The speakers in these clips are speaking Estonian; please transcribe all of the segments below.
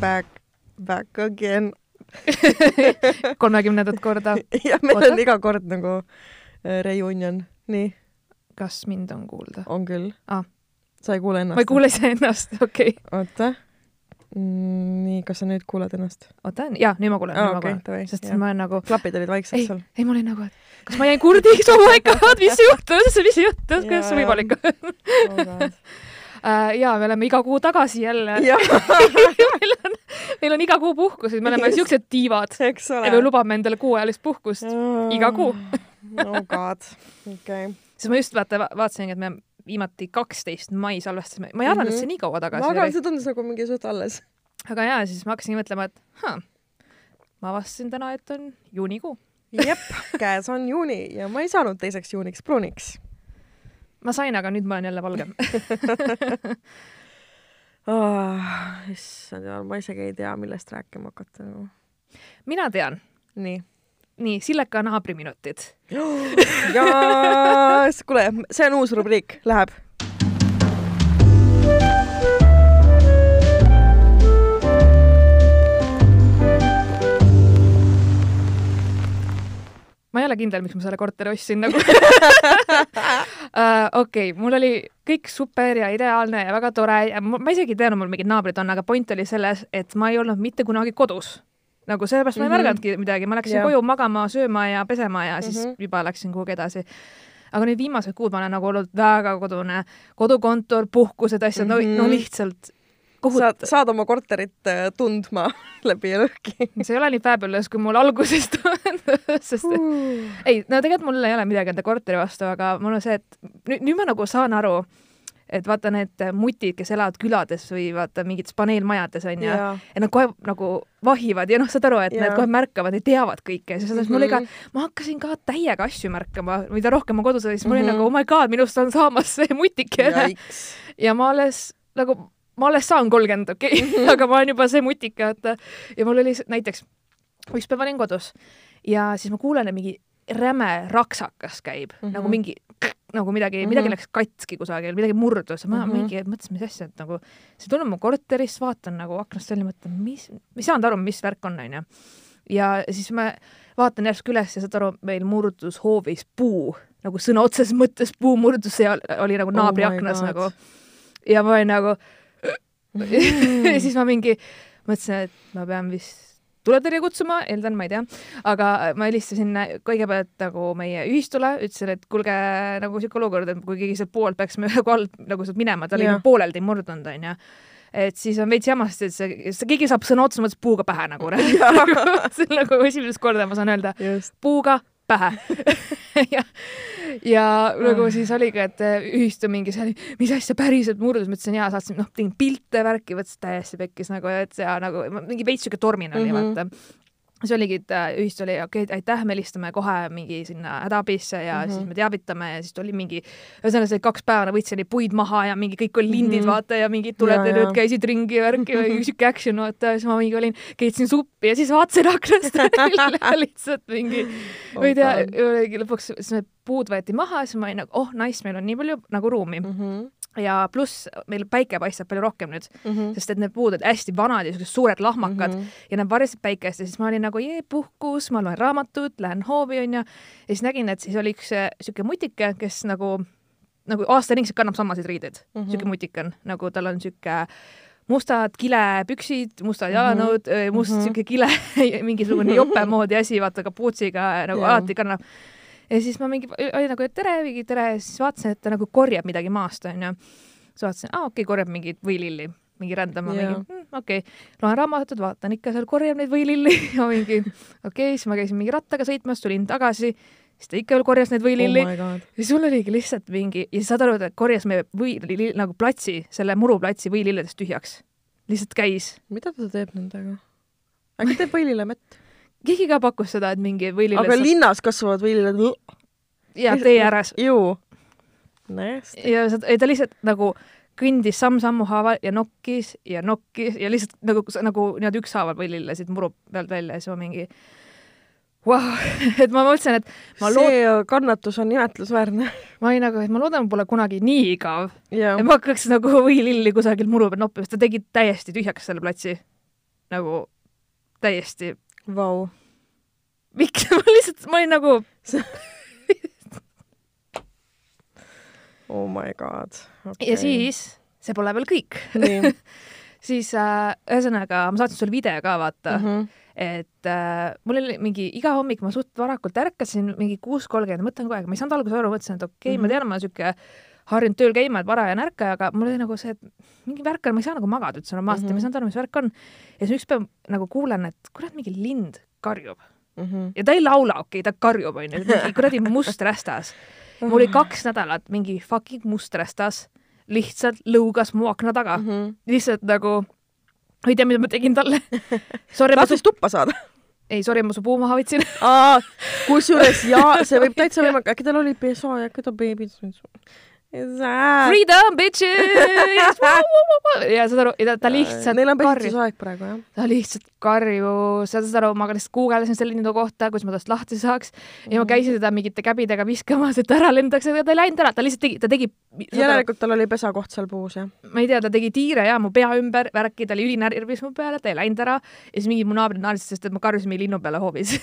back, back again kolmekümnendat korda. ja meil Oota. on iga kord nagu äh, reunion, nii, kas mind on kuulda? on küll Aa. sa ei kuule ennast? ma ei kuule iseennast, okei okay.. oota mm,. nii, kas sa nüüd kuuled ennast? oota, jaa, nüüd ma kuulen, aa, nüüd ma okei kuulen., sest ma olen nagu, klapid olid vaiksed ei sul?, ei ma olin nagu, et kas ma jäin kurdiks, oh my god, mis juhtus, mis juhtus, kuidas see võimalik on? Äh, jaa, me oleme iga kuu tagasi jälle. meil on, meil on iga kuu puhkused, me oleme siuksed tiivad. ja me lubame endale kuuajalist puhkust. iga kuu. oh god, okei. siis ma just vaata, vaatasingi, et me viimati kaksteist mai salvestasime, ma ei arvanud, et see Mhm. nii kaua ma tagasi arvan, oli. see tundus nagu mingi suht alles. aga jaa, siis ma hakkasin mõtlema, et huh, ma avastasin täna, et on juunikuu. jep, käes on juuni ja ma ei saanud teiseks juuniks pruuniks ma sain, aga nüüd ma olen jälle valgem. oh,. issand jumal, ma isegi ei tea, millest rääkima hakata nagu. mina tean. nii. nii, Silleka naabriminutid. jaa, kuule, see on uus rubriik, läheb. Ma ei ole kindel, miks ma selle korteri ostsin nagu uh. okei okay,, mul oli kõik super ja ideaalne ja väga tore ja ma, ma isegi ei teadnud, mul mingid naabrid on, aga point oli selles, et ma ei olnud mitte kunagi kodus. nagu sellepärast ma ei Mhm. märganudki midagi, ma läksin Jah. koju magama, sööma ja pesema ja siis Mhm. juba läksin kuhugi edasi. aga nüüd viimased kuud ma olen nagu olnud väga kodune, kodukontor, puhkused, asjad mm, -hmm. Mhm. no, no lihtsalt saad, kohutav. saad oma korterit äh, tundma läbi ja lõhki. see ei ole nii fabulous, kui mul alguses tundus, sest et ei, no tegelikult mul ei ole midagi enda korteri vastu, aga mul on see, et nüüd, nüüd ma nagu saan aru, et vaata need mutid, kes elavad külades või vaata mingites paneelmajades onju, jaa. ja nad kohe nagu vahivad ja noh, saad aru, et Jaa. nad kohe märkavad, nad teavad kõike ja siis mm -hmm. mul ka Mhm., ma hakkasin ka täiega asju märkama, mida rohkem ma kodus olin, siis mul oli Mhm. nagu oh my god, minust on saamas see mutike ja ma alles nagu, ma alles saan kolmkümmend, okei okay?, aga ma olen juba see mutike, vaata. ja mul oli näiteks, üks päev olin kodus ja siis ma kuulen, et mingi räme raksakas käib mm Mhm. -hmm. nagu mingi nagu midagi mm, -hmm. Mhm. midagi läks katki kusagil, midagi murdus ma mm Mhm. -hmm. mingi mõtlesin, mis asja, et nagu see tuleb mu korterist, vaatan nagu aknast välja, mõtlen, mis, ma ei saanud aru, mis värk on, onju. ja siis ma vaatan järsku üles ja saad aru, meil murdus hoovis puu, nagu sõna otseses mõttes puu murdus ja oli nagu naabri Oh aknas God. nagu. ja ma olin nagu siis ma mingi mõtlesin, et ma pean vist tuletõrje kutsuma, eeldan, ma ei tea, aga ma helistasin kõigepealt nagu meie ühistule, ütlesin, et kuulge nagu siuke olukord, et kui keegi sealt poolt peaks kohalt nagu sealt minema, ta oli Jah. nagu pooleldi murdunud onju. et siis on veits jamast, et see, see keegi saab sõna otseses mõttes puuga pähe nagu. see on nagu esimest korda ma saan öelda just. puuga pähe ja, ja nagu siis oligi, et ühistu mingi seal, mis asja päriselt murdus, ma ütlesin jaa, saatsin noh, tegin pilte, värki, võttis täiesti pekkis nagu, et ja nagu mingi veits siuke tormine oli mm. -hmm. vaata siis oligi, et äh, ühistu oli okei okay,, aitäh, me helistame kohe mingi sinna hädaabisse ja mm. -hmm. siis me teavitame ja siis tuli mingi, ühesõnaga see oli kaks päeva, võtsin neid puid maha ja mingi kõik olid lindid mm. -hmm. vaata ja mingid Ja, tuletõrjud ja. käisid ringi ja värki ja siuke action, vaata, siis ma mingi olin, keetsin suppi ja siis vaatasin aknast välja lihtsalt mingi ma ei tea, lõpuks, siis need puud võeti maha, siis ma olin nagu, oh nice, meil on nii palju nagu ruumi mm. -hmm. Ja pluss meil päike paistab palju rohkem nüüd mm. -hmm. sest et need puud olid hästi vanad ja siuksed suured lahmakad mm. -hmm. ja nad varjasid päikest ja siis ma olin nagu jee puhkus, ma loen raamatut, lähen hoovi onju ja siis nägin, et siis oli üks äh, siuke mutike, kes nagu nagu aastaringselt kannab samasid riideid mm. -hmm. siuke mutik on, nagu tal on siuke mustad kilepüksid, mustad Mhm. jalanõud mm, -hmm. must mm. -hmm. siuke kile, mingisugune jope moodi asi, vaata kapuutsiga nagu Jaa. alati kannab ja siis ma mingi, oli nagu, et tere, mingi tere, siis vaatasin, et ta nagu korjab midagi maast, onju. siis vaatasin, aa okei okay,, korjab mingit võililli, mingi rändama Jaa. mingi mm,, okei okay.. loen raamatut, vaatan ikka seal korjab neid võililli ja mingi okei okay,, siis ma käisin mingi rattaga sõitmas, tulin tagasi, siis ta ikka veel korjas neid võililli oh siis mul oligi lihtsalt mingi ja saad aru, ta korjas meie või nagu platsi, selle muruplatsi võililledest tühjaks. lihtsalt käis. mida ta teeb nendega? äkki teeb võilile mett? Keegi ka pakkus seda, et mingi võililled aga linnas kasvavad võililed. ja tee ääres ju. Ja ta lihtsalt nagu kõndis samm-sammu haaval ja nokkis ja nokkis ja lihtsalt nagu, nagu niimoodi ükshaaval võlillesid muru pealt välja ja siis ma mingi wow. et ma mõtlesin, et ma lood-, see kannatus on imetlusväärne. ma olin nagu, et ma loodan, pole kunagi nii igav, ja et ma hakkaks nagu võililli kusagil muru peal noppima, sest ta tegi täiesti tühjaks selle platsi. nagu täiesti, Vau. miks ma lihtsalt, ma olin nagu, Oh my god okay. ja siis, see pole veel kõik, siis äh, ühesõnaga ma saatsin sulle video ka vaata mm, mm. -hmm. et äh, mul oli mingi iga hommik ma suht varakult ärkasin, mingi kuus kolmkümmend, mõtlen kogu aeg, ma ei saanud alguses aru, mõtlesin, et okei okay, mm, -hmm. ma tean, ma siuke harjunud tööl käima, et varajane ärkaja, aga mul oli nagu see, et mingi värk on, ma ei saa nagu magada üldse normaalselt mm -hmm. ja ma ei saanud aru, mis värk on. ja siis üks päev nagu kuulen, et kurat, mingi lind karjub Mm -hmm. ja ta ei laula, okei okay,, ta karjub, onju, mingi kuradi must rästas. mul oli kaks nädalat mingi fucking must rästas, lihtsalt lõugas mu akna taga mm, mm -hmm. lihtsalt nagu, ma ei tea, mida ma tegin talle. Tahtis, tuppa saada ei, sorry, ma su puu maha võtsin. kusjuures jaa, see võib täitsa võimalik, äkki tal oli peso ja äkki ta beebid. Freedom, bitches! ja saad aru, ja ta, ta lihtsalt Neil on karjus, pesitsusaeg praegu jah. ta lihtsalt karjus, saad aru, ma lihtsalt guugeldasin selle lindu kohta, kuidas ma tast lahti saaks ja ma käisin teda mingite käbidega viskamas, et ära lendaks, aga ta ei läinud ära, ta lihtsalt tegi, ta tegi, järelikult tal oli pesakoht seal puus jah. ma ei tea, ta tegi tiire ja mu pea ümber, värki, ta oli ülinärvis mu peale, ta ei läinud ära ja siis mingi mu naabrid naersid, sest et ma karjusin mingi linnu peale hoovis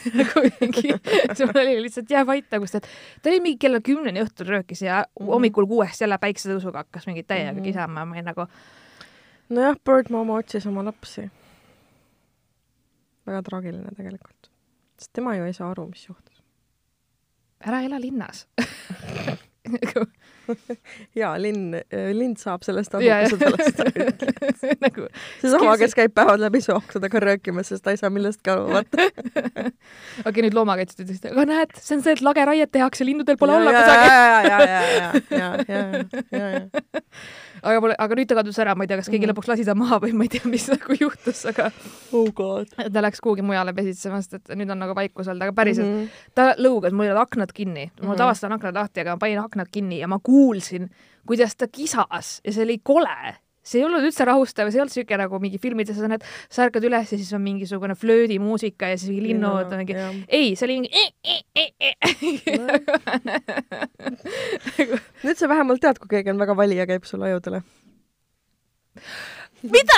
siis mul oli lihtsalt jää vait nagu, sest et ta oli mingi kella kümneni õhtul röökis ja hommikul kuuest jälle päiksetõusuga hakkas mingi täiega Mhm. kisama, ma olin nagu nojah, Bird Mama otsis oma lapsi. Väga traagiline tegelikult. sest tema ju ei saa aru, mis juhtus. ära ela linnas jaa, linn, lind saab sellest aru, ja, kui sa talle seda ütled. nagu seesama, kes käib päevad läbi su aknadega röökimas, sest ta ei saa millestki aru, vaata. okei, nüüd loomakaitsjad ütlesid, aga näed, see on see, et lageraiet tehakse, linnudel pole ja, olla ja, kusagil. ja, ja, ja, ja, ja, ja, ja, aga pole, aga nüüd ta kadus ära, ma ei tea, kas keegi Mhm. lõpuks lasi ta maha või ma ei tea, mis nagu juhtus, aga oh god. ta läks kuhugi mujale pesitsema, sest et nüüd on nagu vaikus olnud, aga päriselt mm, -hmm. ta lõugas, mul olid aknad kinni, mul Mhm. tavaliselt on aknad lahti, aga ma panin aknad kinni ja ma kuulsin, kuidas ta kisas ja see oli kole. see ei olnud üldse rahustav, see ei olnud siuke nagu mingi filmides on, et sa ärkad üles ja siis on mingisugune flöödimuusika ja siis mingi linnud on mingi, ei, see oli mingi nüüd sa vähemalt tead, kui keegi on väga vali ja käib sulle ajudele. mida?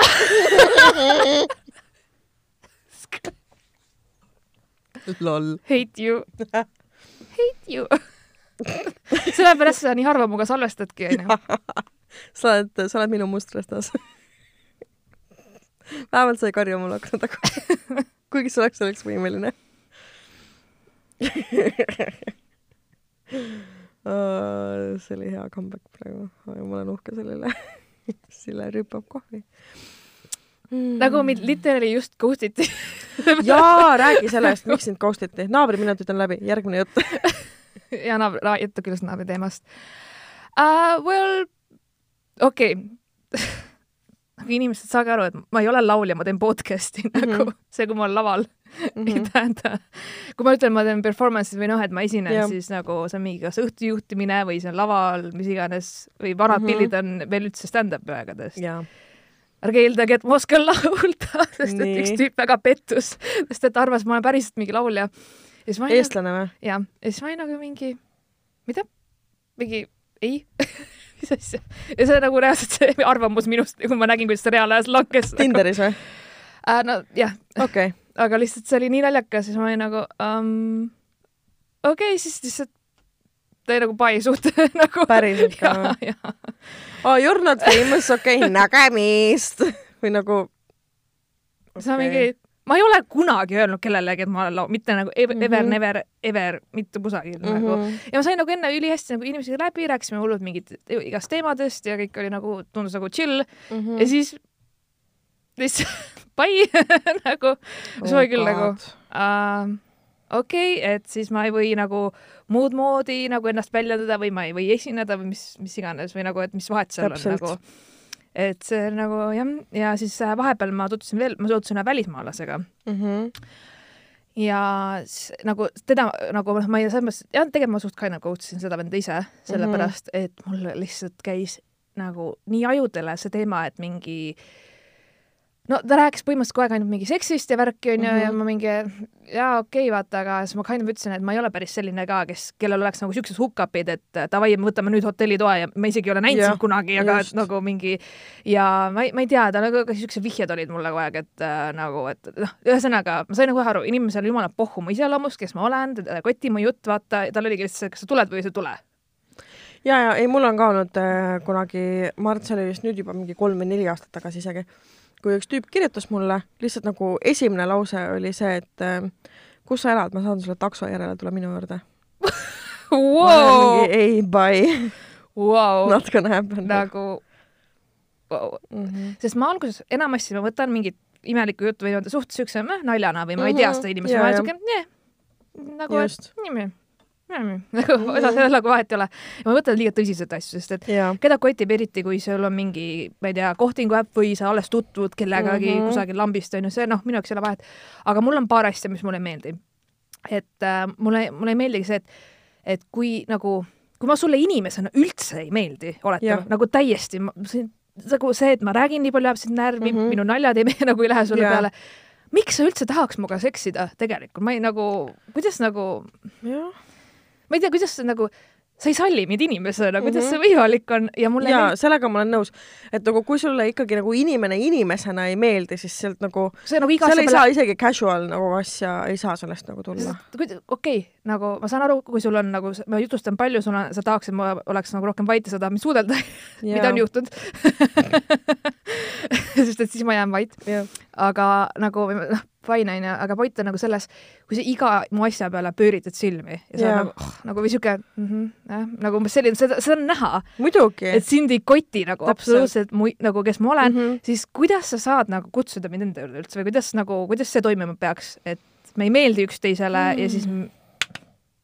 loll. Hate you. Hate you. sellepärast sa nii harva minuga salvestadki, onju. sa oled, sa oled minu mustrestas. vähemalt sa ei karju mulle akna taga. kuigi sa oleks selleks võimeline. See oli hea comeback praegu, ma olen uhke selle üle. Sille rüüpab kohvi. nagu mind literally just ghost iti. jaa, räägi sellest, miks sind ghost iti. naabriminutid on läbi, järgmine jutt. ja naabri, juttu küll naabri teemast uh,. Well, okei okay.. Aga inimesed, saage aru, et ma ei ole laulja, ma teen podcast'i mm -hmm. nagu see, kui ma olen laval mm, -hmm. ei tähenda. kui ma ütlen, ma teen performance'i või noh, et ma esinen yeah., siis nagu see on mingi kas õhtujuhtimine või see on laval, mis iganes või vanad mm. -hmm. pildid on veel üldse stand-up'i aegadest. jaa. ärge eeldage, et ma oskan laulda, sest et üks tüüp väga pettus, sest et arvas, ma olen päriselt mingi laulja. olin nagu, eestlane või? jah, ja siis ma olin nagu mingi, mida? mingi ei mis asja? ja see nagu reaalselt see arvamus minust, kui ma nägin, kuidas ta reaalajas langes. Tinderis või? äh,. no jah, okei okay.. aga lihtsalt see oli nii naljakas, siis ma olin nagu um,, okei okay,, siis lihtsalt oli nagu pai suht nagu. päriselt ka ja või?, oh you are not famous, okei okay, nägemist. või nagu see on mingi, ma ei ole kunagi öelnud kellelegi, et ma olen laul-, mitte nagu ever, ever Mhm. never ever, mitte kusagil mm -hmm. nagu mm. -hmm. ja ma sain nagu enne ülihästi nagu inimesega läbi, rääkisime hullult mingit igast teemadest ja kõik oli nagu, tundus nagu chill Mm -hmm. ja siis lihtsalt pai nagu, siis oli küll nagu uh, okei okay,, et siis ma ei või nagu muud moodi nagu ennast väljendada või ma ei või esineda või mis, mis iganes või nagu, et mis vahet seal Täpselt. on nagu. Et see nagu jah, ja siis äh, vahepeal ma tutvusin veel, ma tutvusin ühe välismaalasega mm. -hmm. ja s- nagu teda nagu noh, ma ei, mõttes, jah, tegelikult ma suht kind of coach isin seda venda ise, sellepärast et mul lihtsalt käis nagu nii ajudele see teema, et mingi no ta rääkis põhimõtteliselt kogu aeg ainult mingi seksist ja värki onju mm -hmm. ja Mhm. ma mingi jaa okei okay, vaata, aga siis ma kind of ütlesin, et ma ei ole päris selline ka, kes, kellel oleks nagu siuksed hook-up'id, et davai, me võtame nüüd hotellitoa ja ma isegi ei ole näinud sind kunagi, aga just. et nagu mingi ja ma ei, ma ei tea, ta nagu ka siuksed vihjed olid mulle kogu aeg, et äh, nagu, et noh, ühesõnaga ma sain nagu aru, inimesel jumala pohhu mu iseloomust, kes ma olen, teda ei koti mu jutt, vaata, tal oligi lihtsalt see, kas sa tuled või sa ei tule. ja, ja ei, mul on ka olnud äh, kunagi, ma arvan, et see oli vist nüüd juba mingi kolm või neli aastat tagasi isegi, kui üks tüüp kirjutas mulle, lihtsalt nagu esimene lause oli see, et äh, kus sa elad, ma saan sulle takso järele, tule minu juurde. Wow, ei, bye. Wow, not gonna happen nagu wow. mm. -hmm. sest ma alguses enamasti ma võtan mingit imelikku juttu või suht siukse naljana või ma ei tea Mhm. seda inimest, ma olen siuke, nagu et just. niimoodi, nagu osas ei ole nagu vahet ei ole. ma võta liiga tõsiselt asju, sest et ja keda kotib eriti, kui sul on mingi, ma ei tea, kohtingu äpp või sa alles tutvud kellegagi mm. -hmm. kusagil lambist onju, see noh, minu jaoks ei ole vahet. aga mul on paar asja, mis mulle ei meeldi. et äh, mulle, mulle ei meeldigi see, et, et kui nagu, kui ma sulle inimesena üldse ei meeldi, oletame nagu täiesti, nagu see, et ma räägin nii palju, ajab sind närvi mm. -hmm. minu naljad ei nagu ei lähe sulle Jaa. peale. miks sa üldse tahaks minuga seksida tegelikult, ma ei nagu, kuidas nagu jah ma ei tea, kuidas see nagu, sa ei salli mind inimesena, kuidas Mhm. see võimalik on? Ja mulle ja ei sellega ma olen nõus, et nagu kui sulle ikkagi nagu inimene inimesena ei meeldi, siis sealt nagu, nagu seal ei peale saa isegi casual nagu asja, ei saa sellest nagu tulla. okei okay,, nagu ma saan aru, kui sul on nagu, ma jutustan palju, sul on, sa tahaksid, ma oleks nagu rohkem vait ja sa tahad mind suudelda, mida on juhtunud. Sest et siis ma jään vait, aga nagu noh, fine onju, aga point on nagu selles, kui sa iga mu asja peale pööritad silmi ja sa yeah. nagu oh,, nagu või siuke mm -hmm, jah, nagu umbes selline, seda, seda on näha, et sind ei koti nagu Täpselt. absoluutselt mu, nagu kes ma olen mm, Mhm. -hmm. siis kuidas sa saad nagu kutsuda mind enda juurde üldse või kuidas nagu, kuidas see toimima peaks, et me ei meeldi üksteisele mm. ja siis m-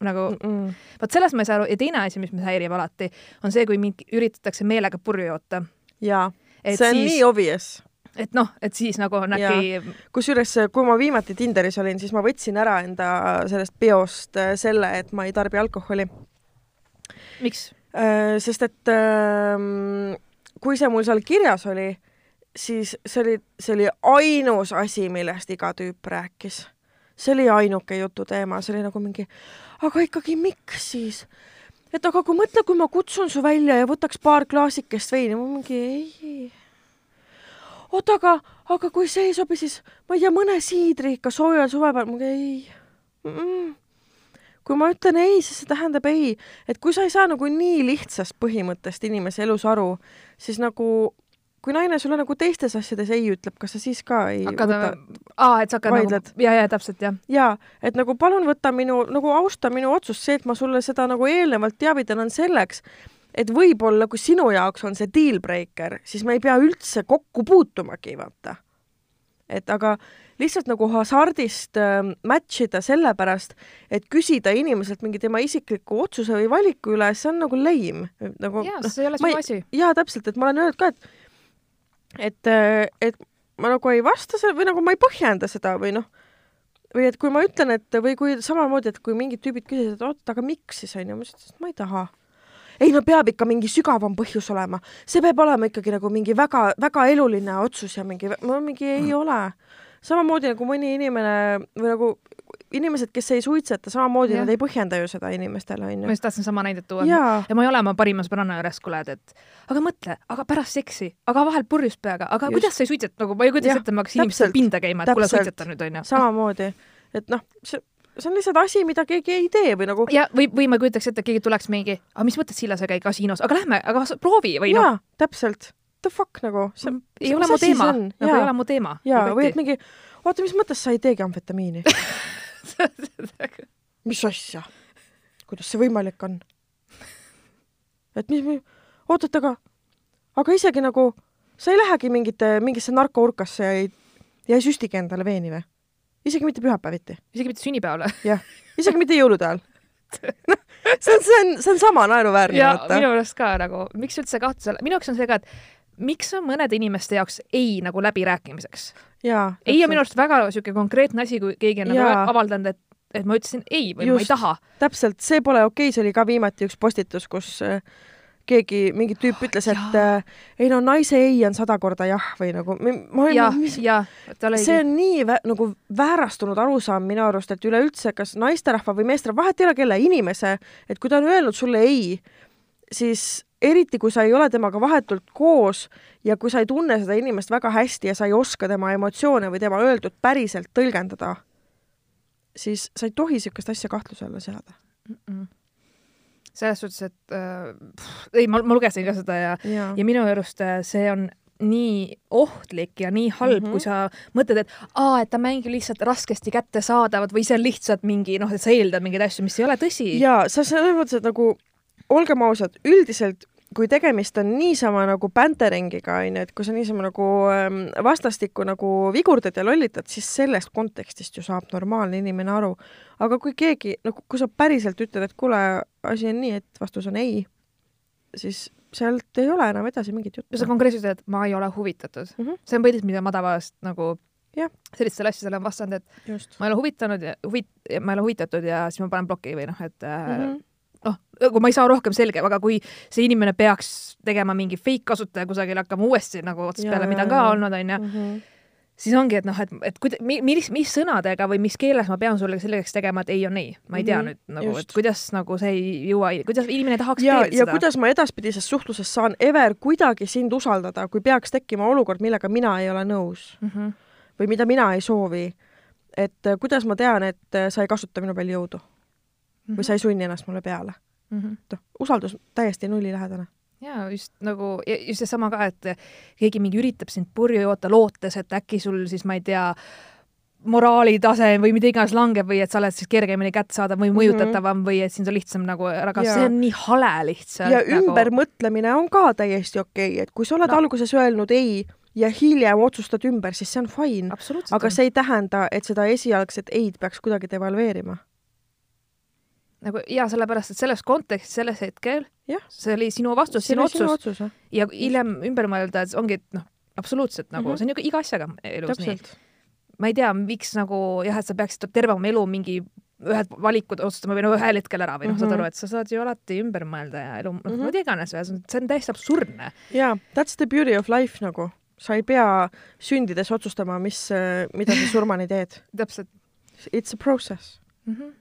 nagu Mm-mm. vot sellest ma ei saa aru ja teine asi, mis mind häirib alati, on see, kui mind üritatakse meelega purju joota. jaa, see on siis nii, obvious. Et noh, et siis nagu on äkki, kusjuures, kui ma viimati Tinderis olin, siis ma võtsin ära enda sellest peost äh, selle, et ma ei tarbi alkoholi. miks? sest et ähm, kui see mul seal kirjas oli, siis see oli, see oli ainus asi, millest iga tüüp rääkis. see oli ainuke jututeema, see oli nagu mingi, aga ikkagi miks siis? et aga kui mõtle, kui ma kutsun su välja ja võtaks paar klaasikest veini, ma mingi ei. oota, aga, aga kui see ei sobi, siis ma ei tea, mõne siidri ikka soojal suvepäeval, ma ei mm. -mm kui ma ütlen ei, siis see tähendab ei, et kui sa ei saa nagu nii lihtsast põhimõttest inimese elus aru, siis nagu kui naine sulle nagu teistes asjades ei ütleb, kas sa siis ka ei hakkad võta, aa, et sa hakkad vaidled. nagu, ja, ja täpselt jah. jaa, et nagu palun võta minu, nagu austa minu otsust, see, et ma sulle seda nagu eelnevalt teavitan, on selleks, et võib-olla kui sinu jaoks on see deal breaker, siis me ei pea üldse kokku puutumagi, vaata. et aga lihtsalt nagu hasardist äh, match ida sellepärast, et küsida inimeselt mingi tema isikliku otsuse või valiku üle, see on nagu lame. nagu jaa, noh, see ei ole sinu asi. jaa, täpselt, et ma olen öelnud ka, et et, et ma nagu ei vasta selle või nagu ma ei põhjenda seda või noh, või et kui ma ütlen, et või kui samamoodi, et kui mingid tüübid küsisid, et oot, aga miks siis onju, ma ütlesin, et ma ei taha. Ei no peab ikka mingi sügavam põhjus olema, see peab olema ikkagi nagu mingi väga-väga eluline otsus ja mingi, ma mingi ei ole. samamoodi nagu mõni inimene või nagu inimesed, kes ei suitseta, samamoodi Jah. nad ei põhjenda ju seda inimestele ma onju. just tahtsin sama näidet tuua. ja ma ei ole oma parima sõbranna juures, kuule, et aga mõtle, aga pärast seksi, aga vahel purjus peaga, aga Just. kuidas sa ei suitseta, nagu ma ei kujuta ette, ma hakkasin inimestele pinda käima, et kuule, suitseta nüüd onju. samamoodi, et noh, see, see on lihtsalt asi, mida keegi ei tee või nagu ja või, või ma kujutaks ette, et keegi tuleks mingi, aga mis mõttes Sillaga käi kasiinos, aga lähme, aga proovi või noh, täpselt. The fuck nagu, see ei ole mu teema, nagu ei ole mu teema. jaa, või et mingi, oota, mis mõttes sa ei teegi amfetamiini? mis asja? kuidas see võimalik on? et mis, oot, oot, aga, aga isegi nagu sa ei lähegi mingite, mingisse narkourkasse ja ei, ja ei süstigi endale veeni või? Isegi mitte pühapäeviti, isegi mitte sünnipäevale. jah, isegi mitte jõulude ajal. noh, see on, see on, see on sama naeruväärne, ja minu meelest ka nagu, miks üldse kahtlusele, minu jaoks on see ka, et miks on mõnede inimeste jaoks ei nagu läbirääkimiseks. ei on minu arust väga siuke konkreetne asi, kui keegi on nagu Jaa. avaldanud, et, et ma ütlesin ei või Just. ma ei taha. täpselt, see pole okei okay,, see oli ka viimati üks postitus, kus äh, keegi, mingi tüüp ütles, et äh, ei no naise ei on sada korda jah või nagu ma olin ja nagu,, mis see on nii vä nagu väärastunud arusaam minu arust, et üleüldse kas naisterahva või meesterahva, vahet ei ole kelle inimese, et kui ta on öelnud sulle ei, siis eriti kui sa ei ole temaga vahetult koos ja kui sa ei tunne seda inimest väga hästi ja sa ei oska tema emotsioone või tema öeldut päriselt tõlgendada, siis sa ei tohi niisugust asja kahtluse alla seada. mm -mm. Selles suhtes, et äh, pff, ei, ma, ma lugesin ka seda ja ja, ja minu arust äh, see on nii ohtlik ja nii halb mm, Mhm. -hmm. kui sa mõtled, et aa, et ta mängib lihtsalt raskesti kättesaadavat või see on lihtsalt mingi noh, et sa eeldad mingeid asju, mis ei ole tõsi. ja sa selles mõttes, et nagu olgem ausad, üldiselt kui tegemist on niisama nagu bänteringiga, onju, et kui sa niisama nagu ähm, vastastikku nagu vigurdad ja lollitad, siis sellest kontekstist ju saab normaalne inimene aru. aga kui keegi, no kui sa päriselt ütled, et kuule, asi on nii, et vastus on ei, siis sealt ei ole enam edasi mingit juttu sa. konkreetselt ütled, et ma ei ole huvitatud Mhm. see on põhiliselt, mida ma tavaliselt nagu Jah. sellistele asjadele olen vastanud, et just. ma ei ole huvitanud ja huvit-, ma ei ole huvitatud ja siis ma panen ploki või noh, et Mm -hmm. noh, kui ma ei saa rohkem selge, aga kui see inimene peaks tegema mingi fake kasutaja kusagil, hakkama uuesti nagu otsast peale, mida on ka olnud, onju, Mhm. siis ongi, et noh, et, et kuida-, mis, mis sõnadega või mis keeles ma pean sulle selgeks tegema, et ei on ei. ma ei tea Mhm, nüüd nagu, et kuidas nagu see ei jõua, kuidas inimene ja tahaksepeerida, ja seda. kuidas ma edaspidises suhtluses saan ever kuidagi sind usaldada, kui peaks tekkima olukord, millega mina ei ole nõus mm. -hmm. või mida mina ei soovi. et äh, kuidas ma tean, et äh, sa ei kasuta minu peal jõudu või sa ei sunni ennast mulle peale. mm. -hmm. noh, usaldus täiesti nullilähedane. ja just nagu, just seesama ka, et keegi mingi üritab sind purju joota, lootes, et äkki sul siis, ma ei tea, moraalitase või mida iganes langeb või et sa oled siis kergemini kättesaadav või mõjutatavam mm -hmm. või et sind on lihtsam nagu ära Jaa. see on nii hale lihtsalt. ja ümbermõtlemine on ka täiesti okei okay., et kui sa oled No. alguses öelnud ei ja hiljem otsustad ümber, siis see on fine. aga see ei tähenda, et seda esialgset ei-d peaks kuidagi devalveerima. Nagu ja sellepärast, et selles kontekstis, selles hetkel Jah. see oli sinu vastus, sinu oli sinu otsus otsus, ja hiljem ümber mõelda, et ongi, et noh, absoluutselt nagu mm. -hmm. see on ju iga asjaga elus nii. täpselt. ma ei tea, miks nagu jah, et sa peaksid terve oma elu mingi ühed valikud otsustama või no ühel hetkel ära või noh mm -hmm., saad Mhm. aru, et sa saad ju alati ümber mõelda ja elu, mm. -hmm. mida iganes, see on täiesti absurdne. jaa, that's the beauty of life nagu. sa ei pea sündides otsustama, mis, mida sa surmani teed. täpselt It's a process. mm. -hmm.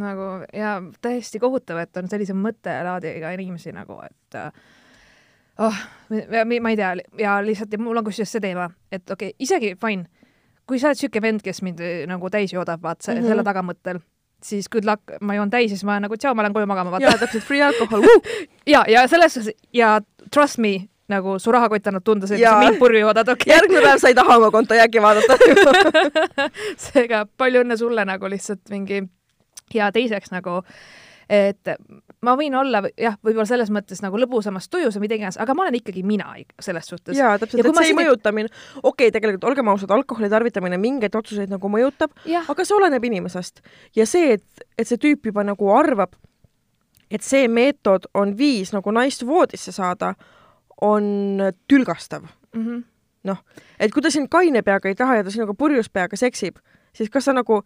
Nagu ja täiesti kohutav, et on sellise mõttelaadiga inimesi nagu, et äh, oh, ma ei tea ja lihtsalt ja mul on kusjuures see teema, et okei okay,, isegi fine, kui sa oled siuke vend, kes mind äh, nagu täis joodab, vaata mm Mhm. -hmm. selle tagamõttel, siis good luck, ma joon täis ja siis ma olen nagu tšau, ma lähen koju magama, vaata. täpselt, free alcohol. ja, ja selles suhtes ja trust me, nagu su rahakott annab tunda, et Jaa. sa mind purju joodad, okei järgmine päev sa ei taha oma konto jääki vaadata. seega palju õnne sulle nagu lihtsalt mingi ja teiseks nagu, et ma võin olla jah, võib-olla selles mõttes nagu lõbusamas tujus või mida iganes, aga ma olen ikkagi mina selles suhtes. jaa, täpselt, et ma see ei siin- mõjuta mind. okei okay,, tegelikult olgem ausad, alkoholi tarvitamine mingeid otsuseid nagu mõjutab, aga see oleneb inimesest. ja see, et, et see tüüp juba nagu arvab, et see meetod on viis nagu naist voodisse saada, on tülgastav. Mhm. noh, et kui ta sind kaine peaga ei taha ja ta sinuga purjus peaga seksib, siis kas sa nagu,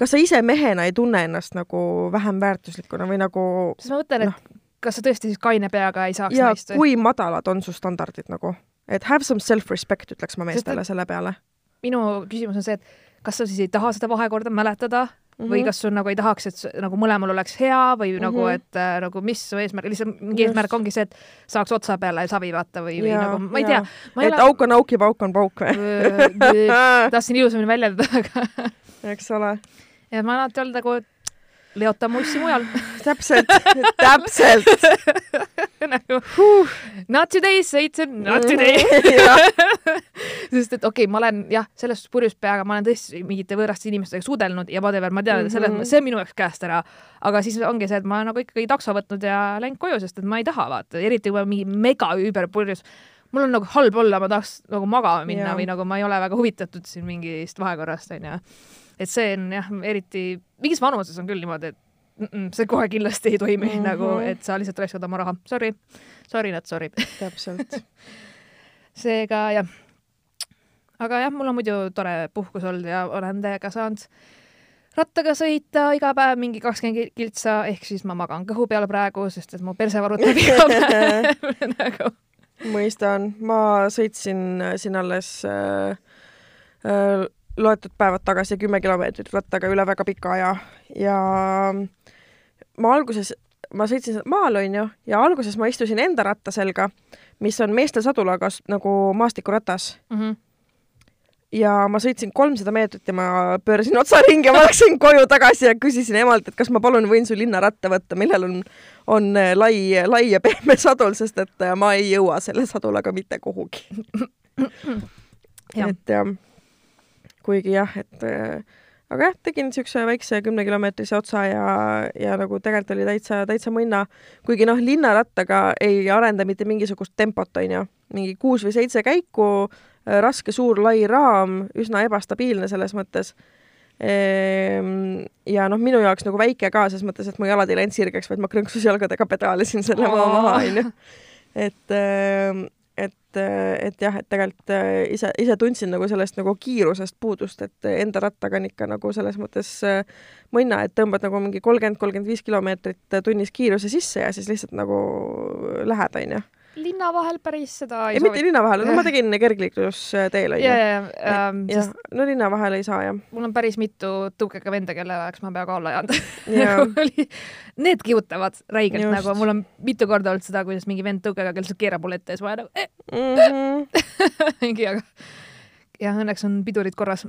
kas sa ise mehena ei tunne ennast nagu vähem väärtuslikuna või nagu siis ma mõtlen, et kas sa tõesti siis kaine peaga ei saaks ja naist või? kui madalad on su standardid nagu, et have some self-respect, ütleks ma meestele selle peale minu küsimus on see, et kas sa siis ei taha seda vahekorda mäletada mm -hmm. Mhm. või kas sul nagu ei tahaks, et nagu mõlemal oleks hea või mm -hmm. nagu, Mhm. et äh, nagu mis su eesmärk, lihtsalt mingi Just. eesmärk ongi see, et saaks otsa peale savi vaata või, või nagu ma ei jaa. tea, et auk on auk ja pauk on pauk või, tahtsin ilusamini väljendada, aga eks ole. Ja ma olen alati olnud nagu leota mussi mujal täpselt, täpselt. nagu not today, Satan, not today. sest et okei okay,, ma olen jah, selles suhtes purjus peaga, ma olen tõesti mingite võõraste inimestega suudelnud ja whatever, ma tean, et selles Mhm. mõttes, see on minu jaoks käest ära. aga siis ongi see, et ma olen nagu ikkagi takso võtnud ja läinud koju, sest et ma ei taha vaata, eriti kui ma olen mingi mega üüberpurjus. mul on nagu halb olla, ma tahaks nagu magama minna Jaa. või nagu ma ei ole väga huvitatud siin mingist vahekorrast onju. Et see on jah, eriti mingis vanuses on küll niimoodi, et see kohe kindlasti ei toimi mm. -hmm. nagu, et sa lihtsalt raiskad oma raha. Sorry, sorry not sorry. täpselt. seega jah. aga jah, mul on muidu tore puhkus olnud ja olen teiega saanud rattaga sõita iga päev mingi kakskümmend kiltsa, ehk siis ma magan kõhu peal praegu, sest et mu perse varutab iga päev nagu. mõistan, ma sõitsin äh, siin alles äh, äh, loetud päevad tagasi kümme kilomeetrit rattaga üle väga pika aja ja ma alguses, ma sõitsin maal, onju, ja alguses ma istusin enda ratta selga, mis on meeste sadulaga s- nagu maastikuratas Mhm. ja ma sõitsin kolmsada meetrit ja ma pöörasin otsa ringi ja ma läksin koju tagasi ja küsisin emalt, et kas ma palun võin su linnaratta võtta, millel on, on äh, lai, lai ja pehme sadul, sest et äh, ma ei jõua selle sadulaga mitte kuhugi. Et jah, kuigi jah, et äh, aga jah, tegin siukse väikse kümnekilomeetrise otsa ja, ja nagu tegelikult oli täitsa, täitsa mõnna, kuigi noh, linnarattaga ei arenda mitte mingisugust tempot, onju, mingi kuus või seitse käiku, raske suur lai raam, üsna ebastabiilne selles mõttes. ja noh, minu jaoks nagu väike ka selles mõttes, et mu jalad ei läinud sirgeks, vaid ma krõnksus jalgadega pedaalisin selle maa maha, onju. et, et, et jah, et tegelikult äh, ise, ise tundsin nagu sellest nagu kiirusest puudust, et enda rattaga on ikka nagu selles mõttes äh, mõnna, et tõmbad nagu mingi kolmkümmend, kolmkümmend viis kilomeetrit tunnis kiiruse sisse ja siis lihtsalt nagu lähed, onju. Linna vahel päris seda ei, mitte linna vahel, no ma tegin kergliiklusteel, ja, onju. ja, ja, jah, no linna vahel ei saa jah. mul on päris mitu tõukega venda, kelle oleks ma peaaegu alla. Nagu oli, need kihutavad räigelt Just. nagu, mul on mitu korda olnud seda, kuidas mingi vend tõukega, kes keerab mulle ette ja siis ma nagu eh, Mm mingi, aga ja õnneks on pidurid korras.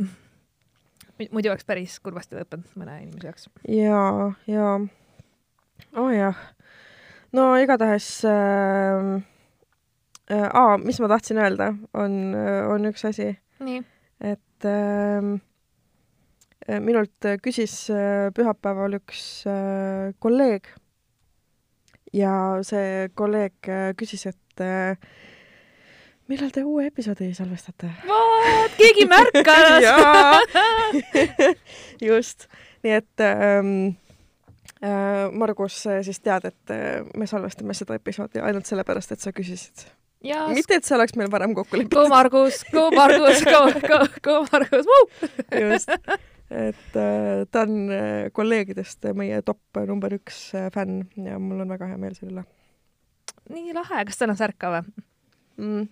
muidu oleks päris kurvasti lõppenud mõne inimese jaoks. ja, ja, oh jah. no igatahes äh, äh,, aa, mis ma tahtsin öelda, on, on üks asi, et äh, minult küsis äh, pühapäeval üks äh, kolleeg ja see kolleeg äh, küsis, et äh, millal te uue episoodi salvestate? vot, keegi märkas. just, nii et ähm, äh, Margus, siis tead, et äh, me salvestame seda episoodi ainult sellepärast, et sa küsisid. Ja mitte, et see oleks meil varem kokku go lepitud, Margus, go Margus, go, go, go Margus, just. et äh, ta on äh, kolleegidest meie top number üks äh, fänn ja mul on väga hea meel selle üle nii lahe, kas tal on särk ka või mm..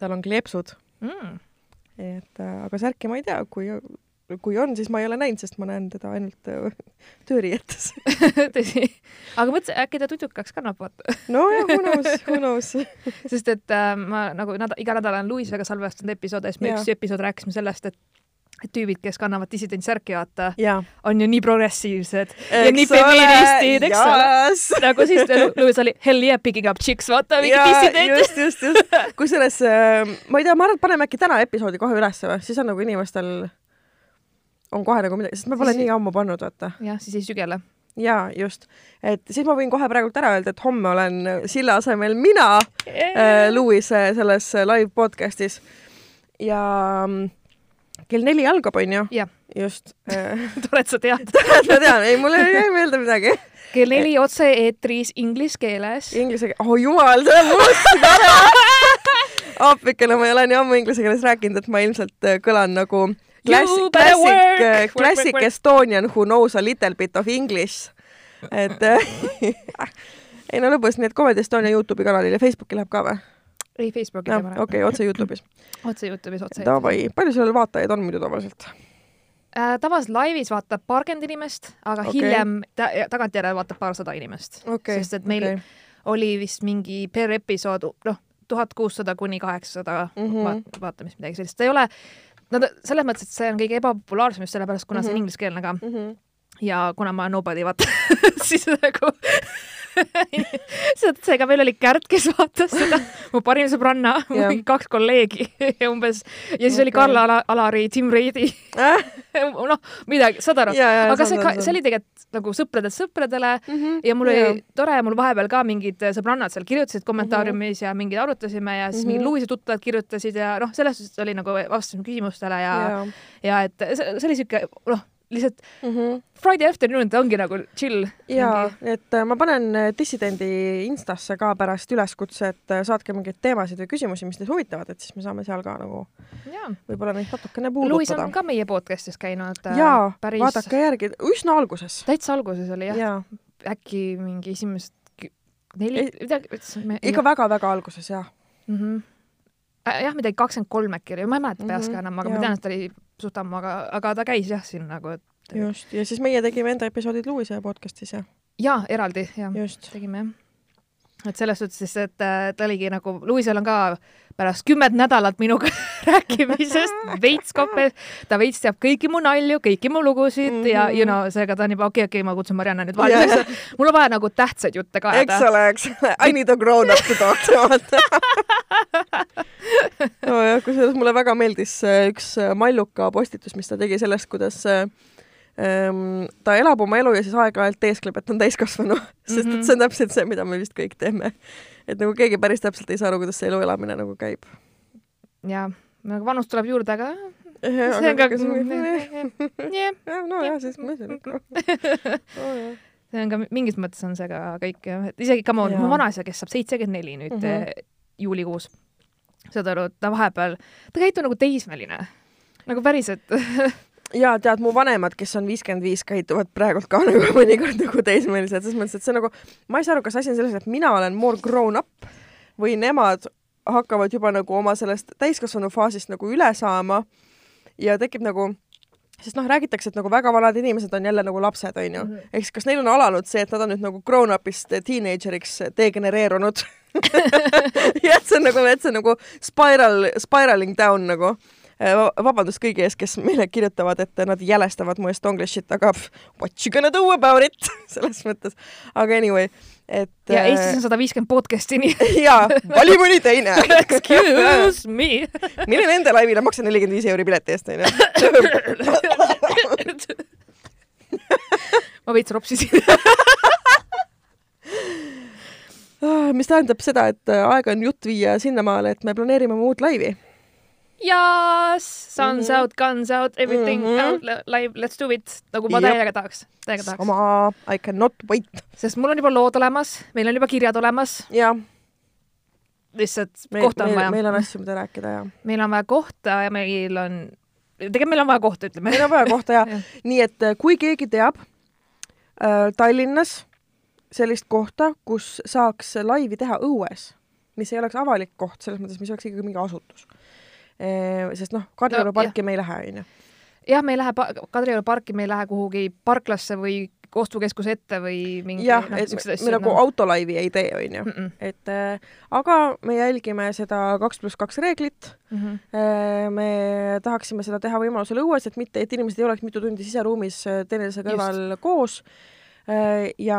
tal on kleepsud, mm.? et äh, aga särki ma ei tea, kui, kui on, siis ma ei ole näinud, sest ma näen teda ainult äh, tööriietes. tõsi, aga mõtlesin, äkki ta tutukaks kannab, vaata. nojah, who knows, who knows. sest et äh, ma nagu nädal, iga nädal olen Luisega salvestanud episoode ja siis me üks episood rääkisime sellest, et et tüübid, kes kannavad dissidentsärki, vaata, on ju nii progressiivsed ja nii feministid, eks ole. yes.. nagu siis Luis oli hell yeah picking up chicks, vaata mingi dissident. just, just, just. kusjuures äh, ma ei tea, ma arvan, et paneme äkki täna episoodi kohe ülesse või, siis on nagu inimestel on kohe nagu midagi, sest me pole Siis- nii ammu pannud, vaata. jah, siis ei sügele. jaa, just. et siis ma võin kohe praegult ära öelda, et homme olen Sille asemel mina äh, Louis äh, selles äh, live podcast'is ja mm, kell neli algab, onju. jah, just äh. tore, et sa tead. ma tean, ei, mul ei meelde midagi. kell neli otse-eetris inglise keeles. Inglise keel, oh jumal, see on must ära. appikene, ma ei ole nii ammu inglise keeles rääkinud, et ma ilmselt äh, kõlan nagu klassik klassik klassik. Estonian who knows a little bit of english. et äh, ei no lõbus, nii et Comedy Estonia Youtube'i kanalil ja Facebooki läheb ka või? ei, Facebooki jah, teema okei, otse Youtube'is. otse Youtube'is, otse. Davai, palju sul vaatajaid on muidu tavaliselt? äh, tavaliselt laivis vaatab paarkümmend inimest, aga okay. hiljem ta, tagantjärele vaatab paarsada inimest okei Sest et meil- okei. oli vist mingi per episood, noh, tuhat kuussada kuni kaheksasada Mhm. vaat- vaatamist, midagi sellist, ta ei ole no ta, selles mõttes, et see on kõige ebapopulaarsem just sellepärast, kuna mm -hmm. see Mhm. on ingliskeelne ka Mhm. Ja kuna ma nobody, vaata siis nagu seega meil oli Kärt, kes vaatas seda, mu parim sõbranna, mingi kaks kolleegi ja umbes ja siis okay. oli. Karl Ala, Alari, Tim Reidi, noh, midagi, saad aru, aga see see oli tegelikult nagu sõpradelt sõpradele mhm. ja mul oli tore, mul vahepeal ka mingid sõbrannad seal kirjutasid kommentaariumis ja mingid arutasime ja siis Mhm. mingid Luise tuttavad kirjutasid ja noh, selles suhtes oli nagu vastasime küsimustele ja Jaa. ja et see, see oli siuke noh, lihtsalt mm. -hmm. Friday afternoon ta ongi nagu chill. ja et äh, ma panen äh, Dissidendi Instasse ka pärast üleskutse, et äh, saatke mingeid teemasid või küsimusi, mis teid huvitavad, et siis me saame seal ka nagu jaa. võib-olla neid natukene Luis puudutada on. ka meie podcast'is käinud. jaa, päris vaadake järgi, üsna alguses. täitsa alguses oli jah ja., jaa, äkki mingi esimest kü- neli midagi, ikka väga-väga alguses jah. mm. -hmm. jah, midagi kakskümmend kolm äkki oli, ma ei mäleta peast Mhm, ka enam, aga jaa. ma tean, et ta oli suht ammu, aga, aga ta käis jah siin nagu, et just, ja siis meie tegime enda episoodid Luise podcast'is ja jaa, eraldi jah, tegime jah. Et selles suhtes siis, et äh, ta oligi nagu, Luisel on ka pärast kümmet nädalat minuga rääkimisest veits kope, ta veits teab kõiki mu nalju, kõiki mu lugusid mm -hmm. ja Mhm. you know, seega ta on juba okei okay,, okei okay,, ma kutsun Marianne nüüd vahele, sest mul on vaja nagu tähtsaid jutte ka eks ole, eks ole, I need a grown up to talk to. Nojah, kusjuures mulle väga meeldis üks äh, Malluka postitus, mis ta tegi sellest, kuidas äh, ta elab oma elu ja siis aeg-ajalt teeskleb, et on täiskasvanu, sest et Mhm. see on täpselt see, mida me vist kõik teeme. et nagu keegi päris täpselt ei saa aru, kuidas see elu elamine nagu käib. ja nagu vanus tuleb juurde, aga see on ka, jah, nojah, siis ma ütlen ikka. see on ka mingis mõttes on see ka kõik jah, et isegi come on, Jaa. mu vanaisa, kes saab seitsekümmend neli nüüd mm. -hmm. juulikuus, saad aru, ta vahepeal, ta käitub nagu teismeline, nagu päriselt. ja tead, mu vanemad, kes on viiskümmend viis, käituvad praegult ka nagu mõnikord nagu teismelised, selles mõttes, et see nagu, ma ei saa aru, kas asi on selles, et mina olen more grown up või nemad hakkavad juba nagu oma sellest täiskasvanu faasist nagu üle saama ja tekib nagu sest noh, räägitakse, et nagu väga vanad inimesed on jälle nagu lapsed, onju. Mhm. ehk siis kas neil on alanud see, et nad on nüüd nagu grown-up'ist teenageriks degenereerunud ja et see on nagu, et see on nagu spiral, spiraling down nagu. Vabandust kõigi ees, kes meile kirjutavad, et nad jälestavad mu estonglish'it, aga pff, what you gonna do about it selles mõttes. aga anyway, et. ja Eestis on sada viiskümmend podcast'i, nii jaa, vali mõni teine. excuse me. mine nende laivile, maksa nelikümmend viis euri pileti eest, onju. ma veits ropsisin. Ah, mis tähendab seda, et äh, aeg on jutt viia sinnamaale, et me planeerime muud laivi. Yes, sun's Mhm. out, guns out, everything Mhm. out, live, let's do it, nagu ma Jep. täiega tahaks, täiega tahaks. sama, I cannot wait. sest mul on juba lood olemas, meil on juba kirjad olemas, jah, lihtsalt meil, kohta on meil, vaja. meil on asju, mida rääkida ja meil on vaja kohta ja meil on, tegelikult meil on vaja kohta, ütleme. meil on vaja kohta ja Jah. nii et äh, kui keegi teab äh, Tallinnas sellist kohta, kus saaks laivi teha õues, mis ei oleks avalik koht, selles mõttes, mis oleks ikkagi mingi asutus. Sest noh, Kadrioru No, parki me ei lähe, onju. jah, me ei lähe Kadrioru parki, me ei lähe kuhugi parklasse või ostukeskuse ette või mingi jah, noh, et siukseid me, nagu noh. autolaivi ei tee, onju. Et äh, aga me jälgime seda kaks pluss kaks reeglit Mhm. Äh, me tahaksime seda teha võimalusel õues, et mitte, et inimesed ei oleks mitu tundi siseruumis äh, teineteise kõrval koos. ja,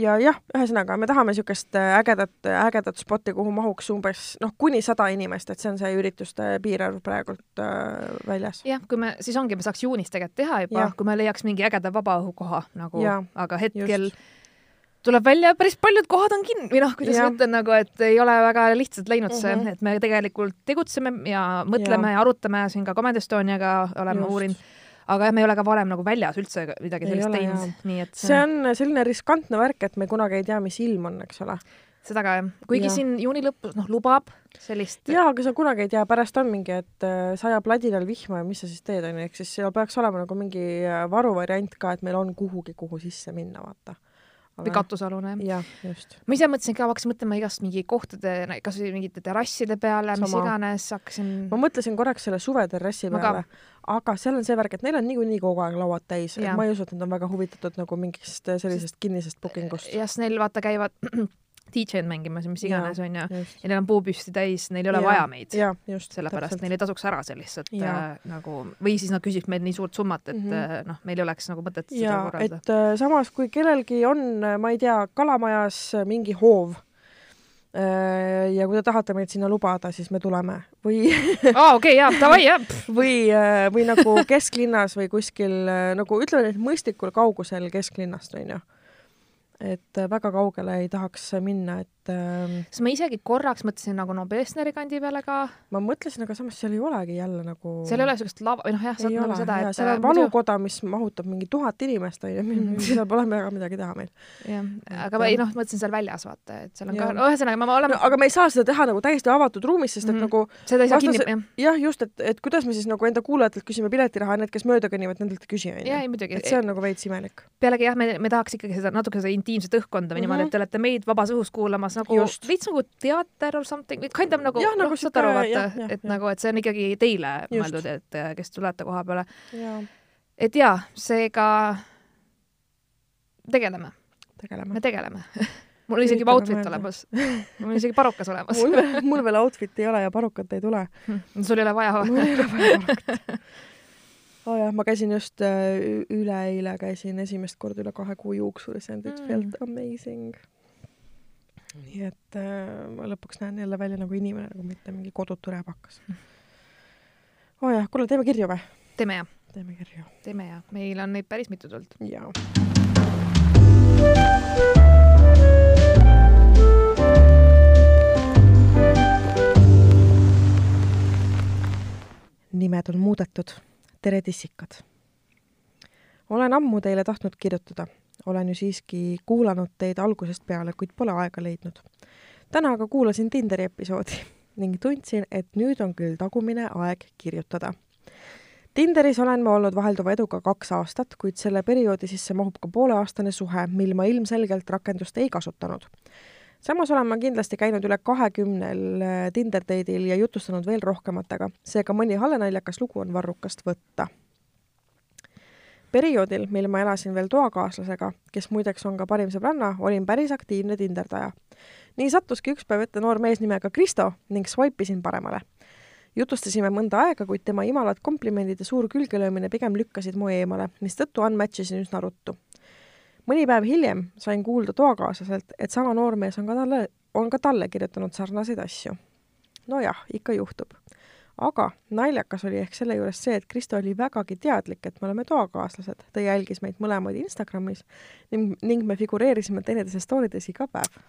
ja jah, ühesõnaga me tahame niisugust ägedat, ägedat spotti, kuhu mahuks umbes noh, kuni sada inimest, et see on see ürituste piirarv praegult äh, väljas. jah, kui me, siis ongi, me saaks juunis tegelikult teha juba kui me leiaks mingi ägeda vabaõhukoha nagu aga hetkel just. tuleb välja, päris paljud kohad on kinni või noh, kuidas ma ütlen nagu, et ei ole väga lihtsalt läinud see mm. -hmm. et me tegelikult tegutseme ja mõtleme ja, ja arutame siin ka Comment Estoniaga oleme uurinud, aga jah, me ei ole ka varem nagu väljas üldse midagi sellist teinud nii et see on selline riskantne värk, et me kunagi ei tea, mis ilm on, eks ole. seda ka jah, kuigi Jah. siin juuni lõpus noh, lubab sellist jaa, aga sa kunagi ei tea, pärast on mingi, et äh, sajab ladinal vihma ja mis sa siis teed, onju, ehk siis seal peaks olema nagu mingi äh, varuvariant ka, et meil on kuhugi, kuhu sisse minna, vaata. Või katusealune jah. jah, just. ma ise mõtlesin ka, hakkasin mõtlema igast mingi kohtade, kasvõi mingite terrasside peale, mis iganes, hakkasin ma mõtlesin korraks selle suveterrassi peale, aga seal on see värk, et neil on niikuinii kogu aeg lauad täis, et ma ei usu, et nad on väga huvitatud nagu mingist sellisest kinnisest booking ust. ja siis neil vaata käivad DJ-d mängimas ja mis iganes onju ja neil on puupüsti täis, neil ei ole Jaa. vaja meid. sellepärast neil ei tasuks ära see lihtsalt äh, nagu või siis nad küsiks meilt nii suurt summat, et mm. -hmm. noh, meil ei oleks nagu mõtet seda ja korraldada. et äh, samas, kui kellelgi on, ma ei tea, kalamajas äh, mingi hoov äh, ja kui te tahate meid sinna lubada, siis me tuleme või aa, okei, jaa, davai, jah. või, või nagu kesklinnas või kuskil äh, nagu ütleme, et mõistlikul kaugusel kesklinnast onju. Et väga kaugele ei tahaks minna, et ähm, sest ma isegi korraks mõtlesin nagu no Bessneri kandi peale ka, ma mõtlesin, aga samas seal ei olegi jälle nagu seal ei ole siukest lava, või noh jah, saad nagu seda, et seal on muidu- vanukoda, mis mahutab mingi tuhat inimest onju, seal pole väga midagi teha meil. jah, Et aga ma ei noh, mõtlesin seal väljas vaata, et seal on ka, Jah. no ühesõnaga ma, ma olen No,, aga me ei saa seda teha nagu täiesti avatud ruumis, sest et Mhm. nagu seda ei saa vastase- kinni, jah, jah, just, et, et kuidas me siis nagu enda kuulajatelt küsime piletiraha, need, kes mööda kõnnivad, nendelt ei küsi ja onju. et see on nagu veits imelik. pealegi jah, me, me tahaks ikkagi seda natuke seda intiimset õhkõnda või niimoodi, Mhm. et te olete meid vabas õhus kuulamas nagu Just. veits nagu teater or something, kind of nagu Jah, nagu noh, saad aru, vaata et jah. nagu, et see on ikkagi teile Just. mõeldud, et äh, kes tulete koha peale. et jaa, seega tegeleme, me. tegeleme. mul on isegi juba outfit mõelda. olemas. mul on isegi parukas olemas. mul veel, mul veel outfit'i ei ole ja parukat ei tule. sul ei ole vaja mul ei ole vaja parukat. oo jah, ma käisin just äh, üleeile käisin esimest korda üle kahe kuu juuksuris and it Mm. felt amazing. Nii et äh, ma lõpuks näen jälle välja nagu inimene, nagu mitte mingi kodutu räbakas. oo jah, kuule, teeme kirju või? teeme ja, teeme kirju. teeme ja, meil on neid päris mitu tulnud. jaa. nimed on muudetud. tere, tissikad. olen ammu teile tahtnud kirjutada, olen ju siiski kuulanud teid algusest peale, kuid pole aega leidnud. täna aga kuulasin Tinderi episoodi ning tundsin, et nüüd on küll tagumine aeg kirjutada Tinderis olen ma olnud vahelduva eduga kaks aastat, kuid selle perioodi sisse mahub ka pooleaastane suhe, mil ma ilmselgelt rakendust ei kasutanud. samas olen ma kindlasti käinud üle kahekümnel äh, Tinder date'il ja jutustanud veel rohkematega, seega mõni halenaljakas lugu on varrukast võtta. perioodil, mil ma elasin veel toakaaslasega, kes muideks on ka parim sõbranna, olin päris aktiivne tinderdaja. nii sattuski üks päev ette noor mees nimega Kristo ning swipe isin paremale jutustasime mõnda aega, kuid tema imalad komplimendid ja suur külgelöömine pigem lükkasid mu eemale, mistõttu unmatch isin üsna ruttu. mõni päev hiljem sain kuulda toakaaslaselt, et sama noormees on ka talle, on ka talle kirjutanud sarnaseid asju. nojah, ikka juhtub. Aga naljakas oli ehk selle juures see, et Kristo oli vägagi teadlik, et me oleme toakaaslased, ta jälgis meid mõlemaid Instagramis ning, ning me figureerisime teineteise story des iga päev.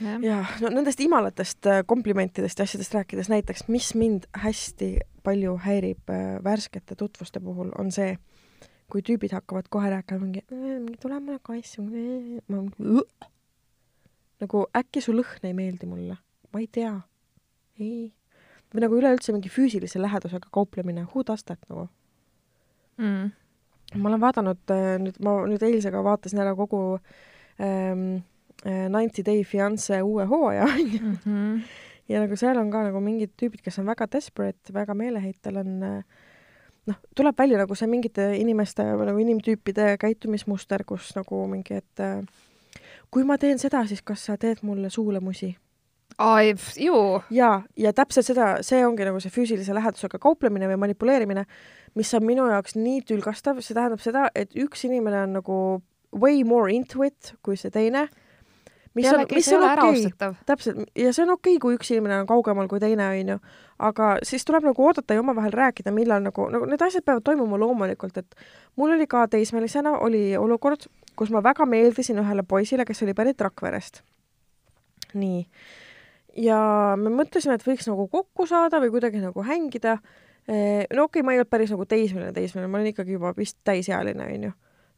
jah, ja no nendest imalatest äh, komplimentidest ja asjadest rääkides näiteks, mis mind hästi palju häirib äh, värskete tutvuste puhul, on see, kui tüübid hakkavad kohe rääkima mingi, mingi tule mulle kaitsu, ma mingi, nagu äkki su lõhn ei meeldi mulle, ma ei tea, ei. või nagu üleüldse mingi füüsilise lähedusega kauplemine, who does that nagu? mm.. ma olen vaadanud äh, nüüd, ma nüüd eilsega vaatasin ära kogu ähm, äh, Ninety Day Fiance uue hooaja Mm -hmm. ja nagu seal on ka nagu mingid tüübid, kes on väga desperate, väga meeleheitel on äh, noh, tuleb välja nagu see mingite inimeste või nagu inimtüüpide käitumismuster, kus nagu mingi, et äh, kui ma teen seda, siis kas sa teed mulle suule musi? ai, ju. ja, ja täpselt seda, see ongi nagu see füüsilise lähedusega kauplemine või manipuleerimine, mis on minu jaoks nii tülgastav, see tähendab seda, et üks inimene on nagu way more into it kui see teine. mis on, jällegi, mis on okei okay., täpselt, ja see on okei okay,, kui üks inimene on kaugemal kui teine, onju, aga siis tuleb nagu oodata ja omavahel rääkida, millal nagu, nagu need asjad peavad toimuma loomulikult, et mul oli ka teismelisena oli olukord, kus ma väga meeldisin ühele poisile, kes oli pärit Rakverest. nii. Ja me mõtlesime, et võiks nagu kokku saada või kuidagi nagu hängida. no okei okay,, ma ei olnud päris nagu teismeline, teismeline, ma olin ikkagi juba vist täisealine, onju.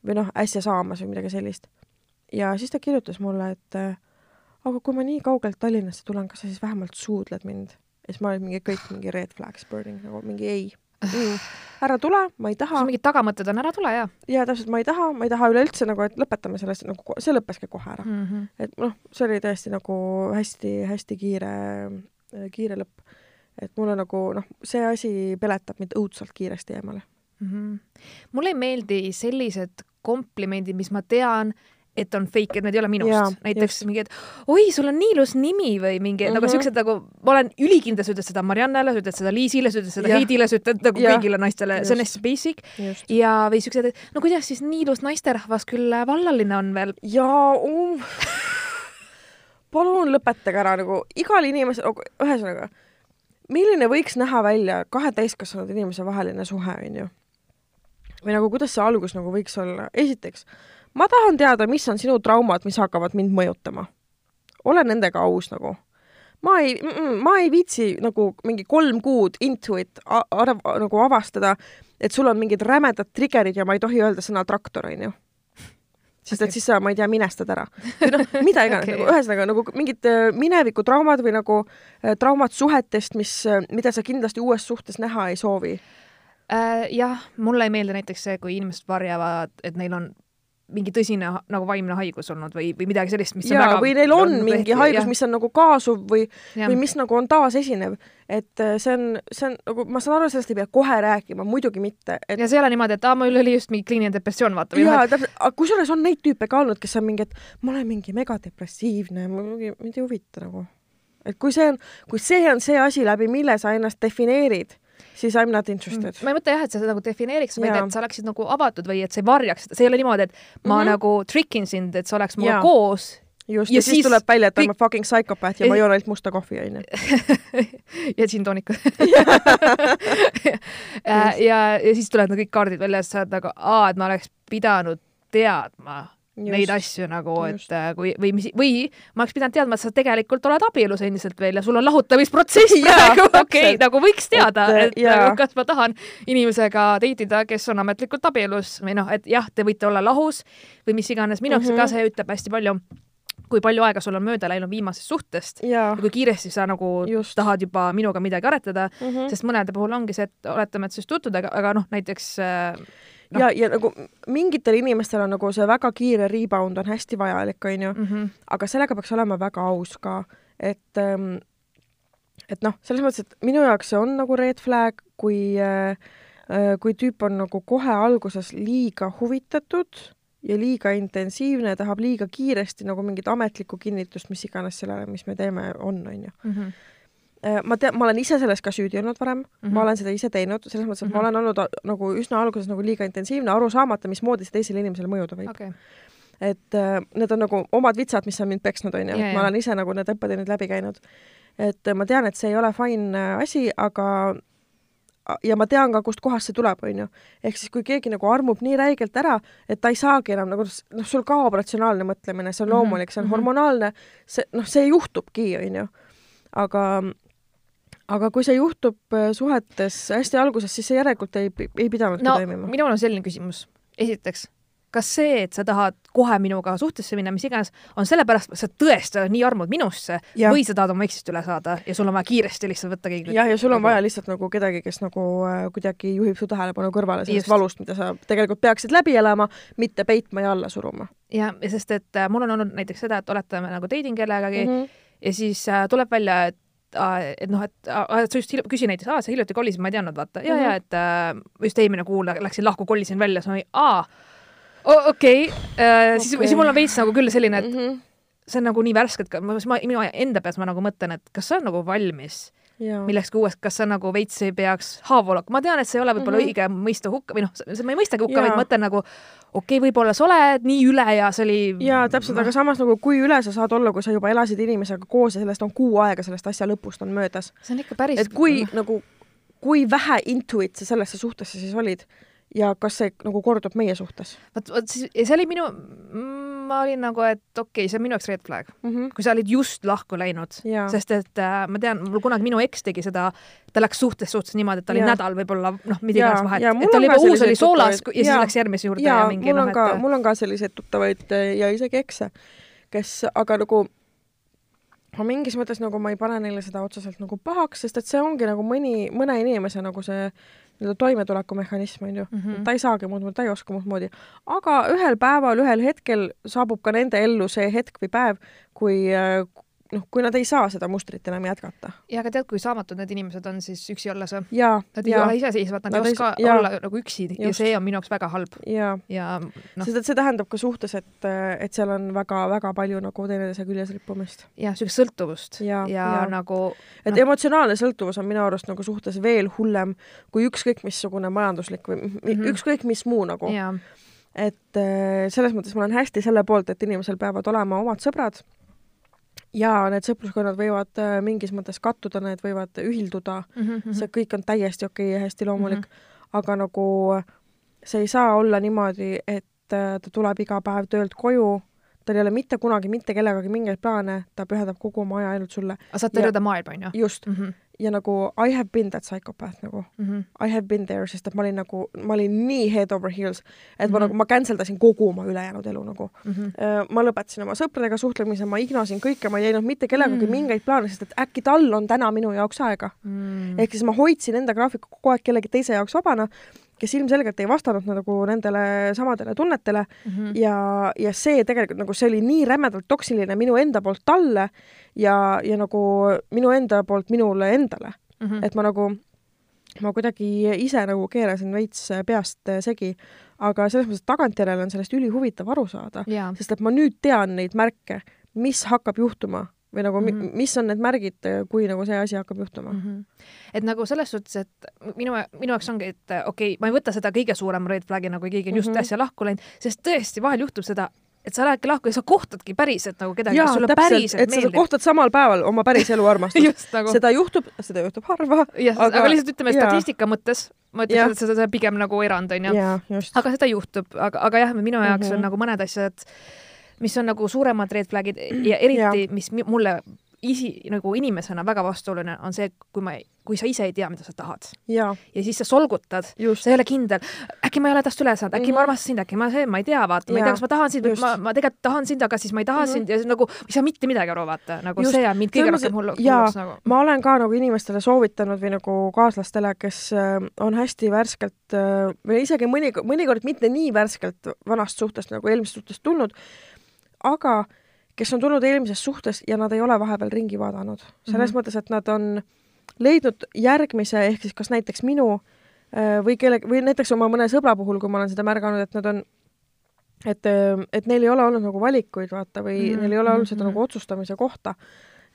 või noh, äsja saamas või midagi sellist. ja siis ta kirjutas mulle, et aga kui ma nii kaugelt Tallinnasse tulen, kas sa siis vähemalt suudled mind? ja siis ma olin mingi kõik mingi red flags burning nagu mingi ei mm.. ära tule, ma ei taha mingid tagamõtted on, ära tule ja ja täpselt ma ei taha, ma ei taha üleüldse nagu, et lõpetame sellest nagu, see lõppeski kohe ära. mm. -hmm. et noh, see oli tõesti nagu hästi-hästi kiire, kiire lõpp. et mulle nagu noh, see asi peletab mind õudselt kiiresti eemale. Mm -hmm. mulle ei meeldi sellised komplimendid, mis ma tean, et on fake, et need ei ole minust Jaa,. näiteks just. mingi, et oi, sul on nii ilus nimi või mingi mm -hmm. nagu Mhm. siuksed nagu, ma olen ülikindel, sa ütled seda Mariannele, sa ütled seda Liisile, sa ütled seda Jah. Heidile, sa ütled nagu Jah. kõigile naistele, see on hästi basic. ja, või siuksed, et no kuidas siis nii ilus naisterahvas küll äh, vallaline on veel. ja um... palun lõpetage ära nagu igal inimesel, ühesõnaga, milline võiks näha välja kahe täiskasvanud inimese vaheline suhe, onju. või nagu kuidas see algus nagu võiks olla. esiteks, ma tahan teada, mis on sinu traumad, mis hakkavad mind mõjutama. ole nendega aus nagu ma ei, ma ei viitsi nagu mingi kolm kuud into it arv, nagu avastada, et sul on mingid rämedad trigger'id ja ma ei tohi öelda sõna traktor, onju sest okay. et siis sa, ma ei tea, minestad ära. või noh, mida iganes okay. nagu ühesõnaga nagu mingid äh, minevikutraumad või nagu äh, traumad suhetest, mis, äh, mida sa kindlasti uues suhtes näha ei soovi äh,. jah, mulle ei meeldi näiteks see, kui inimesed varjavad, et neil on mingi tõsine nagu vaimne haigus olnud või, või midagi sellist, mis jaa, või neil on mingi tehti, haigus, mis on nagu kaasuv või, või mis nagu on taasesinev. et äh, see on, see on nagu, ma saan aru, sellest ei pea kohe rääkima, muidugi mitte et.... ja see ei ole niimoodi, et aa, mul oli just mingi kliiniline depressioon, vaata. jaa, täpselt, aga kusjuures on neid tüüpe ka olnud, kes on mingi, et ma olen mingi megadepressiivne, mind ei huvita nagu. et kui see on, kui see on see asi, läbi mille sa ennast defineerid siis I m not interested. ma ei mõtle jah, et sa seda nagu defineeriks, vaid et sa oleksid nagu avatud või et sa ei varjaks seda, see ei ole niimoodi, et ma mm -hmm. nagu trickin sind, et sa oleks minuga koos. Just, ja, ja siis, siis tuleb välja, et ta on fucking psychopath ja ma joon ainult musta kohvi, onju. ja džinntoonika ja, ja, ja siis tulevad kõik kaardid välja ja sa oled nagu, aa, et ma oleks pidanud teadma Just, neid asju nagu, et äh, kui või mis või ma oleks pidanud teadma, et sa tegelikult oled abielus endiselt veel ja sul on lahutamisprotsess praegu, okei nagu võiks teada, et, et nagu, kas ma tahan inimesega date ida, kes on ametlikult abielus või noh, et jah, te võite olla lahus või mis iganes, minu jaoks mm -hmm. ka see ütleb hästi palju kui palju aega sul on mööda läinud viimasest suhtest ja, ja kui kiiresti sa nagu Just. tahad juba minuga midagi aretada. Mm, -hmm. sest mõnede puhul ongi see, et oletame, et sa just tutvud, aga, aga noh, näiteks äh, no.. ja, ja nagu mingitel inimestel on nagu see väga kiire rebound on hästi vajalik, onju mm. -hmm. aga sellega peaks olema väga aus ka, et ähm, et noh, selles mõttes, et minu jaoks see on nagu red flag, kui äh, äh, kui tüüp on nagu kohe alguses liiga huvitatud ja liiga intensiivne tahab liiga kiiresti nagu mingit ametlikku kinnitust, mis iganes sellele, mis me teeme, on, onju mhm. Ma tean, ma olen ise selles ka süüdi olnud varem mm, -hmm. ma olen seda ise teinud, selles mõttes, et mm -hmm. ma olen olnud nagu üsna alguses nagu liiga intensiivne, aru saamata, mismoodi see teisele inimesele mõjuda võib okay. et äh, need on nagu omad vitsad, mis on mind peksnud, onju, ma olen ise nagu need õppetunnid läbi käinud. et äh, ma tean, et see ei ole fine äh, asi, aga ja ma tean ka, kust kohast see tuleb, onju. ehk siis, kui keegi nagu armub nii räigelt ära, et ta ei saagi enam nagu, noh, sul kaob ratsionaalne mõtlemine, see on mhm, loomulik, see on mm -hmm. hormonaalne, see, noh, see juhtubki, onju. aga aga kui see juhtub äh, suhetes hästi alguses, siis see järelikult ei, ei pidanudki no, toimima. minul on selline küsimus. esiteks, kas see, et sa tahad kohe minuga suhtesse minna, mis iganes, on sellepärast, et sa tõesti oled nii armud minusse ja. või sa tahad oma eksist üle saada ja sul on vaja kiiresti lihtsalt võtta keegi jah, ja sul on nagu... vaja lihtsalt nagu kedagi, kes nagu äh, kuidagi juhib su tähelepanu kõrvale sellest Just. valust, mida sa tegelikult peaksid läbi elama, mitte peitma ja alla suruma. jah, ja sest et äh, mul on olnud näiteks seda, et oletame nagu dating kellegagi mm -hmm. ja siis äh, tuleb välja, et et noh, et sa just küsi näiteks, aa, sa hiljuti kolisid, ma ei teadnud, vaata ja mm, -hmm. ja et äh, just eelmine kuu läksin lahku, kolisin välja, siis ma olin, aa, okei äh,, siis siis mul on veits nagu küll selline, et mm -hmm. see on nagu nii värske, et ma, ma, minu enda peas ma nagu mõtlen, et kas sa oled nagu valmis millekski uuest, kas sa nagu veits ei peaks haavu olema, ma tean, et see ei ole võib-olla mm -hmm. õige mõista hukka või noh, ma ei mõistagi hukka, vaid mõtlen nagu okei okay,, võib-olla sa oled nii üle ja see oli jaa, täpselt, aga samas nagu kui üle sa saad olla, kui sa juba elasid inimesega koos ja sellest on kuu aega, sellest asja lõpust on möödas. see on ikka päris et kui nagu, kui vähe intuit sa sellesse suhtesse siis olid ja kas see nagu kordub meie suhtes? vot, vot siis, see oli minu, ma olin nagu, et okei okay,, see on minu jaoks red flag mm. -hmm. kui sa olid just lahku läinud, sest et äh, ma tean, mul kunagi minu eks tegi seda, ta läks suhtes suhtes niimoodi, et ta oli ja. nädal võib-olla noh, mida iganes vahet, et ta oli juba uus, oli soolas ja, ja siis läks järgmise juurde ja, ja mingi mul on noh, ka et..., mul on ka selliseid tuttavaid äh, ja isegi ekse, kes aga nagu ma mingis mõttes nagu ma ei pane neile seda otseselt nagu pahaks, sest et see ongi nagu mõni, mõne inimese nagu see nii-öelda toimetulekumehhanism, on ju mm. -hmm. ta ei saagi muud moodi, ta ei oska muud moodi. aga ühel päeval, ühel hetkel saabub ka nende ellu see hetk või päev, kui, noh, kui nad ei saa seda mustrit enam jätkata. ja aga tead, kui saamatud need inimesed on siis üksi olles või? Nad ei ole iseseisvad, nad, nad ei oska ei, olla nagu üksi Just. ja see on minu jaoks väga halb. ja, ja no. sest et see tähendab ka suhtes, et, et seal on väga-väga palju nagu teineteise küljes rippumist. jah, niisugust sõltuvust ja, ja, ja nagu et no. emotsionaalne sõltuvus on minu arust nagu suhtes veel hullem kui ükskõik missugune majanduslik või mm -hmm. ükskõik mis muu nagu. et selles mõttes ma olen hästi selle poolt, et inimesel peavad olema omad sõbrad jaa, need sõpruskonnad võivad äh, mingis mõttes kattuda, need võivad ühilduda mm, -hmm. see kõik on täiesti okei okay ja hästi loomulik mm, -hmm. aga nagu see ei saa olla niimoodi, et äh, ta tuleb iga päev töölt koju, tal ei ole mitte kunagi mitte kellegagi mingeid plaane, ta pühendab kogu oma aja ainult sulle. aga saad tervida maailma, onju? just Mhm, ja nagu I have been that psychopath nagu mhm. I have been there, sest et ma olin nagu, ma olin nii head over heels, et ma Mhm. nagu, ma cancel dasin kogu oma ülejäänud elu nagu. Mhm. ma lõpetasin oma sõpradega suhtlemise, ma ignosin kõike, ma ei teinud mitte kellegagi Mm. mingeid plaane, sest et äkki tal on täna minu jaoks aega. Mm. ehk siis ma hoidsin enda graafiku kogu aeg kellegi teise jaoks vabana, kes ilmselgelt ei vastanud nagu nendele samadele tunnetele Mhm. ja, ja see tegelikult nagu see oli nii rämedalt toksiline minu enda poolt talle ja, ja nagu minu enda poolt minule endale Mhm. et ma nagu, ma kuidagi ise nagu keerasin veits peast segi, aga selles mõttes, et tagantjärele on sellest ülihuvitav aru saada, sest et ma nüüd tean neid märke, mis hakkab juhtuma või nagu mm Mhm. -hmm. mis on need märgid, kui nagu see asi hakkab juhtuma mm. Mhm. et nagu selles suhtes, et minu, minu jaoks ongi, et okei okay,, ma ei võta seda kõige suurema red flag'i, nagu keegi on just Mhm. äsja lahku läinud, sest tõesti, vahel juhtub seda, et sa lähedki lahku ja sa kohtadki päriselt nagu kedagi, kes sulle täpselt, päriselt et sa meeldib. kohtad samal päeval oma päris elu armastust nagu, seda juhtub, seda juhtub harva. jah, aga, aga lihtsalt ütleme jaa. statistika mõttes, ma ütleks, et seda on pigem nagu erand onju. aga seda juhtub, aga, aga jah, minu jaoks mm -hmm. Mhm. on nagu mõned asjad, mis on nagu suuremad red flag'id ja eriti, mis mi- mulle isi nagu inimesena väga vastuoluline on see, kui ma, kui sa ise ei tea, mida sa tahad ja siis sa solgutad, sa ei ole kindel, äkki ma ei ole tast üle saanud, äkki mm -hmm. Mhm. ma armastan sind, äkki ma see, ma ei tea, vaata, ma ei tea, kas ma tahan sind või ma, ma tegelikult tahan sind, aga siis ma ei taha mm Mhm. -hmm. sind ja nagu ei saa mitte midagi aru, vaata, nagu Just. see on mind kõige rohkem jaa, hulluks nagu. ma olen ka nagu inimestele soovitanud või nagu kaaslastele, kes äh, on hästi värskelt äh, või isegi mõni, mõnikord mitte nii värskelt vanast suhtest nagu eelmisest suhtest tulnud, aga kes on tulnud eelmisest suhtest ja nad ei ole vahepeal ringi vaadanud. selles mm -hmm. mõttes, et nad on leidnud järgmise, ehk siis kas näiteks minu äh, või kelle, või näiteks oma mõne sõbra puhul, kui ma olen seda märganud, et nad on et, et neil ei ole olnud nagu valikuid, vaata, või mm -hmm. neil ei ole olnud seda mhm. nagu otsustamise kohta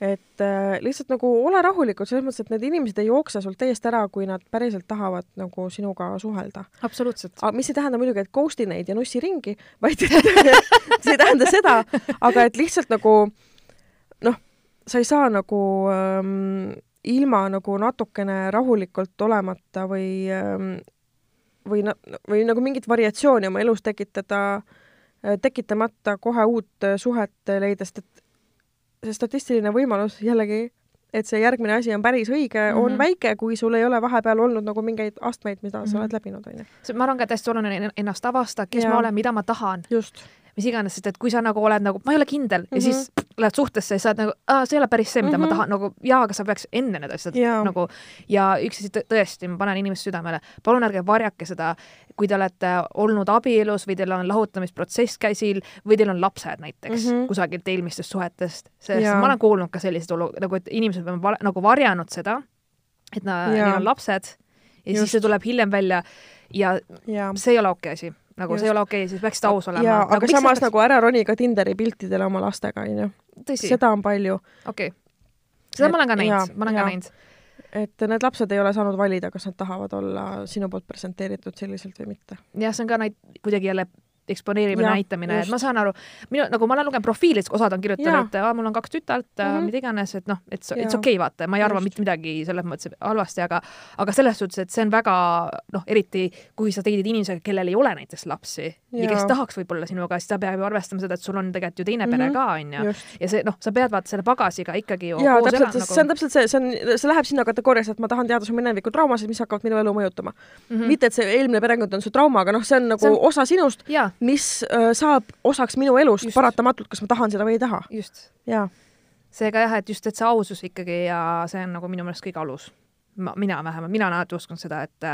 et äh, lihtsalt nagu ole rahulikud, selles mõttes, et need inimesed ei jookse sul täiesti ära, kui nad päriselt tahavad nagu sinuga suhelda. absoluutselt. mis ei tähenda muidugi, et ghost'i neid ja nussi ringi, vaid see ei tähenda seda, aga et lihtsalt nagu noh, sa ei saa nagu ähm, ilma nagu natukene rahulikult olemata või ähm, või na-, või nagu mingit variatsiooni oma elus tekitada, tekitamata kohe uut suhet leida, sest et see statistiline võimalus jällegi, et see järgmine asi on päris õige mm, -hmm. on Mhm. väike, kui sul ei ole vahepeal olnud nagu mingeid astmeid, mida mm -hmm. sa Mhm. oled läbinud, onju. ma arvan ka, hästi oluline on ennast avastada, kes Jaa. ma olen, mida ma tahan, just. Mis iganes, sest et kui sa nagu oled nagu, ma ei ole kindel mm -hmm. ja Mhm. siis lähed suhtesse ja sa oled nagu, see ei ole päris see, mida mm -hmm. Mhm. ma tahan, nagu jaa, aga sa peaks enne need asjad Jaa. nagu ja üks asi tõ- tõesti, ma panen inimeste südamele, palun ärge varjake seda, kui te olete olnud abielus või teil on lahutamisprotsess käsil või teil on lapsed näiteks mm Mhm. -hmm. kusagilt eelmistest suhetest, sest Jaa. ma olen kuulnud ka selliseid olu-, nagu et inimesed on val- nagu varjanud seda, et na- Jaa. neil on lapsed ja Just. siis see tuleb hiljem välja ja ja, see ei ole okei asi, nagu Just. see ei ole okei, siis peaksid aus olema. ja aga samas nagu ära roni ka Tinderi piltidele oma lastega, onju. seda on palju okei okay.. seda Et- ma olen ka jaa, näinud, ma olen jaa. ka näinud. et need lapsed ei ole saanud valida, kas nad tahavad olla sinu poolt presenteeritud selliselt või mitte. jah, see on ka näit-, kuidagi jälle eksponeerimine, näitamine, et ma saan aru, minu nagu ma olen lugenud profiilis, osad on kirjutanud, et mul on kaks tütart mm, Mhm. -hmm. mida iganes, et noh, et it's Jaa. okei okay, vaata, ma ei arva Just. mitte midagi selles mõttes halvasti, aga aga selles suhtes, et see on väga noh, eriti kui sa teedid inimesega, kellel ei ole näiteks lapsi ja, ja kes tahaks võib-olla sinuga, siis ta peab ju arvestama seda, et sul on tegelikult ju teine Mhm. pere ka onju. ja see noh, sa pead vaata selle pagasiga ikkagi ju jaa, täpselt, sest see on täpselt see, see on, see läheb sinna kategooriasse, et ma tahan teada su mineviku traumasid, mis hakkavad minu elu mõjutama mm. Mhm. mitte, et see eelmine perekond on su trauma, aga noh, see on nagu See see on- on... osa sinust, jaa, mis saab osaks minu elust Just. Paratamatult, kas ma tahan seda või ei taha. just seega jah, et just, et see ausus ikkagi ja see on nagu minu meelest kõige alus. ma, mina vähemalt, mina olen alati uskunud seda, et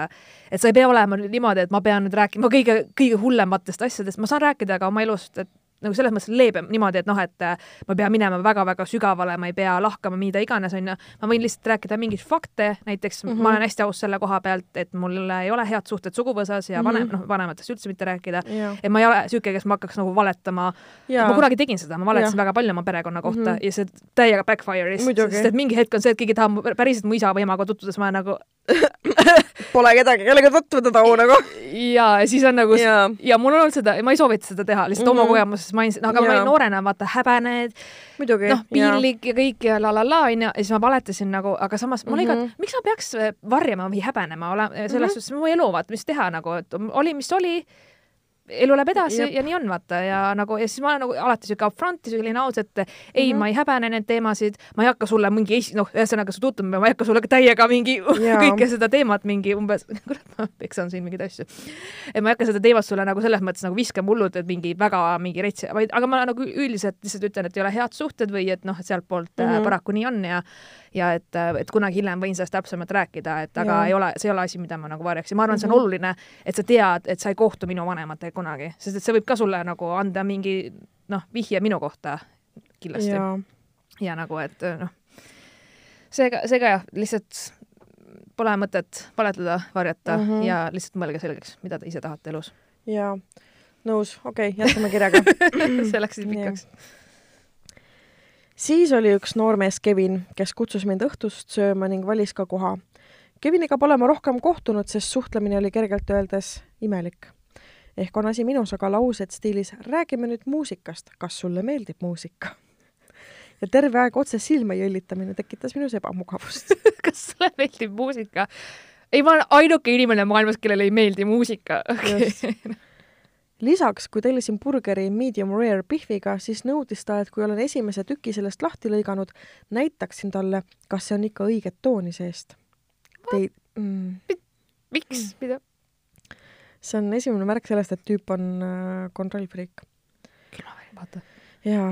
et sa ei pea olema niimoodi, et ma pean nüüd rääkima kõige, kõige hullematest asjadest, ma saan rääkida ka oma elust, et nagu selles mõttes leebem niimoodi, et noh, et äh, ma ei pea minema väga-väga sügavale, ma ei pea lahkama mida iganes, onju. ma võin lihtsalt rääkida mingeid fakte, näiteks mm -hmm. Mhm. ma olen hästi aus selle koha pealt, et mul ei ole head suhted suguvõsas ja vanem mm, Mhm. -hmm. noh, vanematest üldse mitte rääkida. et ma ei ole siuke, kes ma hakkaks nagu valetama ma. kunagi tegin seda, ma valetasin Jah. väga palju oma perekonna kohta mm Mhm. -hmm. ja see täiega backfire'is, sest et mingi hetk on see, et keegi tahab päriselt mu isaga või emaga tutvuda, siis ma nagu Pole kedagi, kellega tutvuda tau nagu. ja siis on nagu jaa, ja mul on olnud seda, ma ei soovita seda teha lihtsalt mm -hmm. Mhm. oma kogemusest mainisin, aga ma Jaa. olin noorena, vaata häbened, noh, piinlik ja kõik ja la la la onju ja siis ma valetasin nagu, aga samas mul mm Mhm. -hmm. igat, miks ma peaks äh, varjama või häbenema, ole selles mm -hmm. suhtes mu elu, vaata, mis teha nagu, et oli, mis oli elu läheb edasi Jep. Ja nii on vaata ja nagu ja siis ma olen nagu alati siuke upfront ja selline aus, et ei mm. -hmm. ma ei häbene neid teemasid, ma ei hakka sulle mingi esi-, noh, ühesõnaga sa tutvud, ma ei hakka sulle täiega mingi Jaa. kõike seda teemat mingi umbes, kurat, ma peksan siin mingeid asju. et ma ei hakka seda teemat sulle nagu selles mõttes nagu viskama hullult, et mingi väga mingi rets-, vaid, aga ma nagu üldiselt lihtsalt ütlen, et ei ole head suhted või et noh, et sealtpoolt mm. -hmm. paraku nii on ja ja et, et kunagi hiljem võin sellest täpsemalt rääkida, et aga ja. ei ole, see ei ole asi, mida ma nagu varjaksin, ma arvan, see on Mhm. oluline, et sa tead, et sa ei kohtu minu vanematega kunagi, sest et see võib ka sulle nagu anda mingi noh, vihje minu kohta kindlasti ja, nagu, et noh, seega, seega jah, lihtsalt pole mõtet valetada, varjata mm. -hmm. ja lihtsalt mõelge selgeks, mida te ise tahate elus. jaa. nõus, okei okay,, jätkame kirjaga. see läks siis pikaks. Siis oli üks noormees Kevin, kes kutsus mind õhtust sööma ning valis ka koha. Keviniga pole ma rohkem kohtunud, sest suhtlemine oli kergelt öeldes imelik. ehk on asi minus, aga laused stiilis räägime nüüd muusikast, kas sulle meeldib muusika? ja terve aeg otse silma jõllitamine tekitas minus ebamugavust. kas sulle meeldib muusika? ei, ma olen ainuke inimene maailmas, kellele ei meeldi muusika okay.. lisaks, kui tellisin burgeri medium rare pihviga, siis nõudis ta, et kui olen esimese tüki sellest lahti lõiganud, näitaksin talle, kas see on ikka õiget tooni seest. Tei- mm,, miks, mida? see on esimene märk sellest, et tüüp on äh, kontrollfriik. vaata. jaa.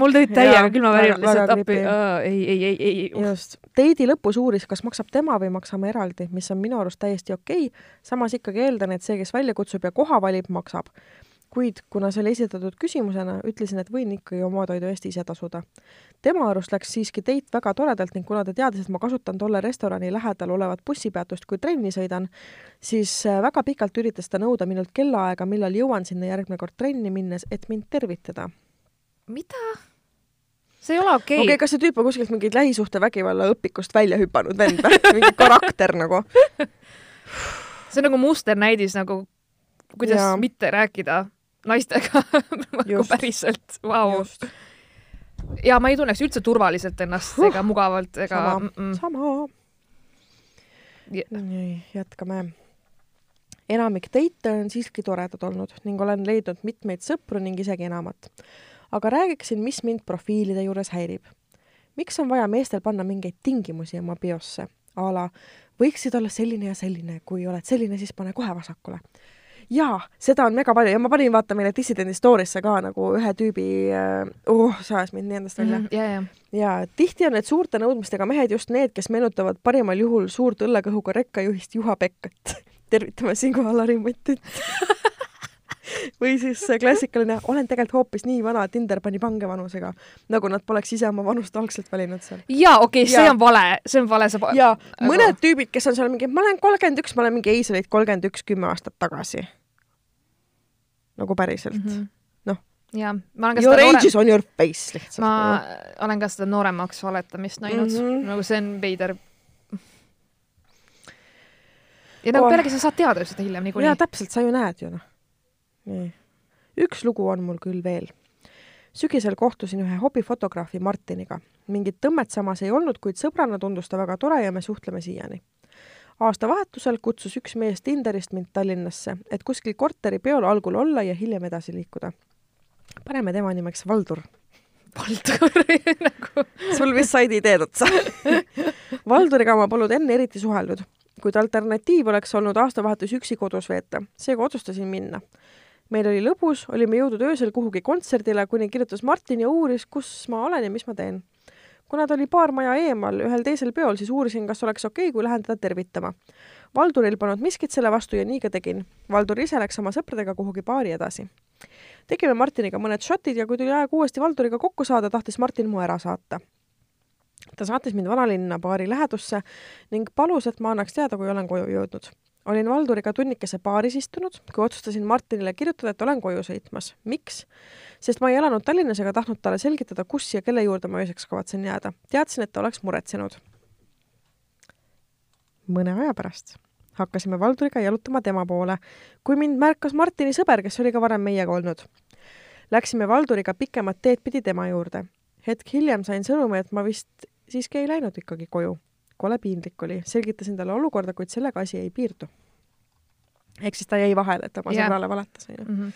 Mul tulid täiega külmavärinad lihtsalt appi. ei, ei, ei, ei. just, teidi lõpus uuris, kas maksab tema või maksame eraldi, mis on minu arust täiesti okei okay.. samas ikkagi eeldan, et see, kes välja kutsub ja koha valib, maksab. kuid kuna see oli esitatud küsimusena, ütlesin, et võin ikkagi oma toidu eest ise tasuda. tema arust läks siiski date väga toredalt ning kuna ta teadis, et ma kasutan tolle restorani lähedal olevat bussipeatust, kui trenni sõidan, siis äh, väga pikalt üritas ta nõuda minult kellaaega, millal jõuan sinna järgmine kord trenni minnes, et mind tervitada. mida? see ei ole okei okei okay,, kas see tüüp on kuskilt mingit lähisuhtevägivalla õpikust välja hüpanud vend või? mingi karakter nagu. see on nagu musternäidis nagu, kuidas ja. mitte rääkida naistega nagu päriselt, vau. ja ma ei tunneks üldse turvaliselt ennast ega mugavalt ega sama mm, -mm. sama. Ja- nii, jätkame. enamik teite on siiski toredad olnud ning olen leidnud mitmeid sõpru ning isegi enamat. Aga räägiksin, mis mind profiilide juures häirib. miks on vaja meestel panna mingeid tingimusi oma biosse a la võiksid olla selline ja selline, kui oled selline, siis pane kohe vasakule. jaa, seda on mega palju ja ma panin vaata meile Dissidendi story'sse ka nagu ühe tüübi oh, see ajas mind nii endast välja mm. -hmm ja, ja tihti on need suurte nõudmistega mehed just need, kes meenutavad parimal juhul suurt õllekõhuga rekkajuhist Juha Pekkat. tervitame siinkohal Lari Muttit. või siis see klassikaline, olen tegelikult hoopis nii vana, et Tinder pani pange vanusega, nagu nad poleks ise oma vanust algselt valinud seal. ja okei okay,, see Jaa. on vale, see on vale, sa ja Aga- mõned tüübid, kes on seal mingi, ma olen kolmkümmend üks, ma olen mingi, ei, sa olid kolmkümmend üks kümme aastat tagasi. nagu päriselt mm. -hmm. Noh. ja ma olen ka Your seda age noorem on your face lihtsalt. ma olen ka seda nooremaks valetamist näinud mm. -hmm. nagu see on veider. ja nagu oh. pealegi sa saad teada ju seda hiljem niikuinii jaa, täpselt, sa ju näed ju noh. nii. üks lugu on mul küll veel. sügisel kohtusin ühe hobifotograafi Martiniga. mingit tõmmet samas ei olnud, kuid sõbrana tundus ta väga tore ja me suhtleme siiani. aastavahetusel kutsus üks mees Tinderist mind Tallinnasse, et kuskil korteripeol algul olla ja hiljem edasi liikuda. paneme tema nimeks Valdur. Valdur nagu sul vist said ideed otsa. Valduriga ma polnud enne eriti suhelnud, kuid alternatiiv oleks olnud aastavahetus üksi kodus veeta, seega otsustasin minna. Meil oli lõbus, olime jõudnud öösel kuhugi kontserdile, kuni kirjutas Martin ja uuris, kus ma olen ja mis ma teen. kuna ta oli paar maja eemal ühel teisel peol, siis uurisin, kas oleks okei okay,, kui lähen teda tervitama. Valduril polnud miskit selle vastu ja nii ka tegin. Valdur ise läks oma sõpradega kuhugi baari edasi. tegime Martiniga mõned šotid ja kui tuli aeg uuesti Valduriga kokku saada, tahtis Martin mu ära saata ta saatis mind vanalinna baari lähedusse ning palus, et ma annaks teada, kui olen koju jõudnud. Olin Valduriga tunnikese baaris istunud, kui otsustasin Martinile kirjutada, et olen koju sõitmas. miks? sest ma ei elanud Tallinnas ega tahtnud talle selgitada, kus ja kelle juurde ma ööseks kavatsen jääda. teadsin, et ta oleks muretsenud. mõne aja pärast hakkasime Valduriga jalutama tema poole, kui mind märkas Martini sõber, kes oli ka varem meiega olnud. Läksime Valduriga pikemat teed pidi tema juurde. hetk hiljem sain sõnumi, et ma vist siiski ei läinud ikkagi koju. Kole piinlik oli, selgitasin talle olukorda, kuid sellega asi ei piirdu. ehk siis ta jäi vahele, et oma Jah. sõbrale valetas, onju Mhm.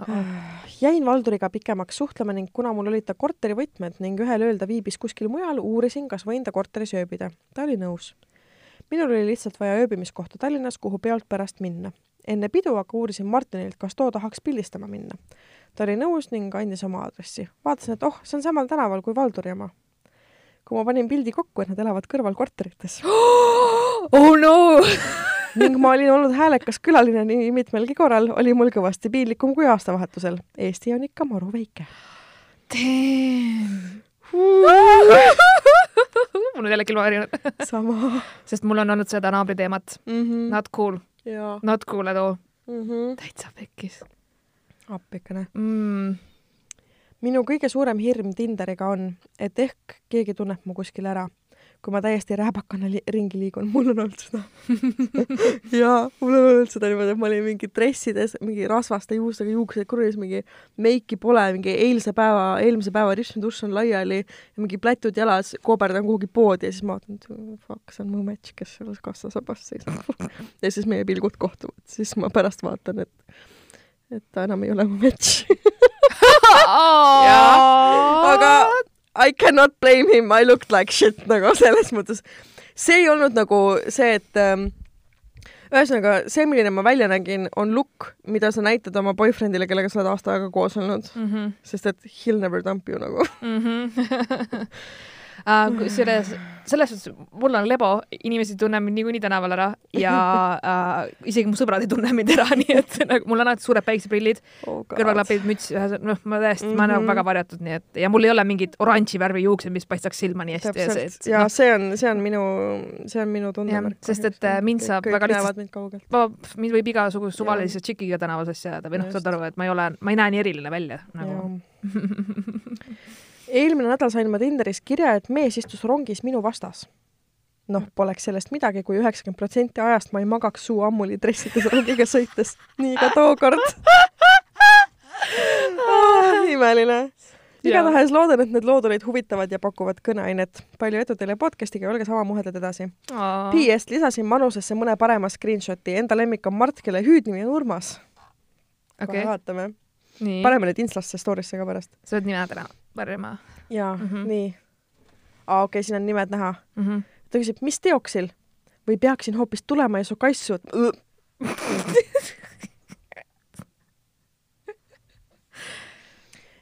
jäin Valduriga pikemaks suhtlema ning kuna mul olid ta korterivõtmed ning ühel ööl ta viibis kuskil mujal, uurisin, kas võin ta korteris ööbida. ta oli nõus. minul oli lihtsalt vaja ööbimiskohta Tallinnas, kuhu peolt pärast minna. enne pidu aga uurisin Martinilt, kas too tahaks pildistama minna. ta oli nõus ning andis oma aadressi. vaatasin, et oh, see on samal tänaval kui Valduri oma. Kui ma panin pildi kokku, et nad elavad kõrval korterites oh no ning ma olin olnud häälekas külaline nii mitmelgi korral, oli mul kõvasti piinlikum kui aastavahetusel. Eesti on ikka maru väike. Mul on jälle kilvavärinad, sama sest mul on olnud seda naabriteemat. mm. -hmm. Not cool, not cool at all. mm -hmm. täitsa pekkis appikene. mm.. Minu kõige suurem hirm Tinderiga on, et ehk keegi tunneb mu kuskil ära. kui ma täiesti rääbakana li ringi liigun, mul on olnud seda jaa, mul on olnud seda niimoodi, et ma olin mingi dressides, mingi rasvaste juustega juuksed kurjus, mingi meiki pole, mingi eilse päeva, eelmise päeva ripsmedušš on laiali ja mingi plätud jalas, kooberdan kuhugi poodi ja siis ma vaatan, et fuck, see on mu matš, kes selles kassasabas seisab ja siis meie pilgud kohtuvad, siis ma pärast vaatan, et et ta enam ei ole mu matš aga I cannot blame him, I looked like shit nagu selles mõttes. see ei olnud nagu see, et ähm, ühesõnaga see, milline ma välja nägin, on look, mida sa näitad oma boyfriend'ile, kellega sa oled aasta aega koos olnud, mm. -hmm. sest et he'll never dump you nagu. mm. -hmm. Kusjuures selles suhtes mul on lebo, inimesed ei tunne mind niikuinii tänaval ära ja uh, isegi mu sõbrad ei tunne mind ära, nii et nagu mul on alati suured päikseprillid, oh kõrvaklapid, müts, ühesõnaga noh, ma tõesti mm, -hmm. ma olen nagu väga varjatud, nii et ja mul ei ole mingit oranži värvi juuksed, mis paistaks silma nii hästi. täpselt ja see on, see on minu, see on minu tundemärk. sest et, äh, mind saab väga lihtsalt- ma, mind võib igasuguse suvalise tšikiga tänavas asja ajada või noh, saad aru, et ma ei ole, ma ei näe nii eriline välja nagu. eelmine nädal sain ma Tinderis kirja, et mees istus rongis minu vastas. noh, poleks sellest midagi, kui üheksakümmend protsenti ajast ma ei magaks suu ammuli dressides rongiga sõites. nii ka tookord oh,. imeline. igatahes loodan, et need lood olid huvitavad ja pakuvad kõneainet. palju edu teile podcast'iga ja olge sama muhedad edasi. PS lisasin manusesse mõne parema screenshot'i. Enda lemmik on Mart, kelle hüüdnimi on Urmas. okei kohe, vaatame. nii. paneme need Instasse story'sse ka pärast. sa pead nimed ära varjama jaa mm. -hmm. nii. aa, okei okay,, siin on nimed näha. mm. -hmm. ta küsib, mis teoksil või peaksin hoopis tulema ja su kassu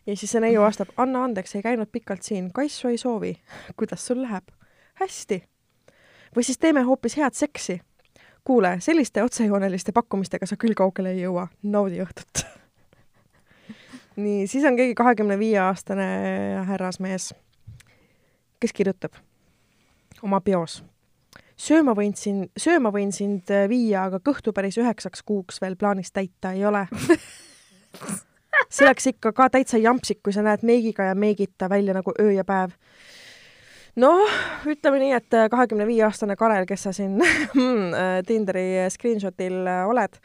ja siis see neiu vastab, anna andeks, ei käinud pikalt siin, kassu ei soovi. kuidas sul läheb? hästi. või siis teeme hoopis head seksi. kuule, selliste otsejooneliste pakkumistega sa küll kaugele ei jõua, naudi õhtut. Nii, siis on keegi kahekümne viie aastane härrasmees, kes kirjutab oma peos sööma võin siin, sööma võin sind viia, aga kõhtu päris üheksaks kuuks veel plaanis täita ei ole. see oleks ikka ka täitsa jampsik, kui sa näed meigiga ja meigita välja nagu öö ja päev. noh, ütleme nii, et kahekümne viie aastane Karel, kes sa siin Tinderi screenshotil oled.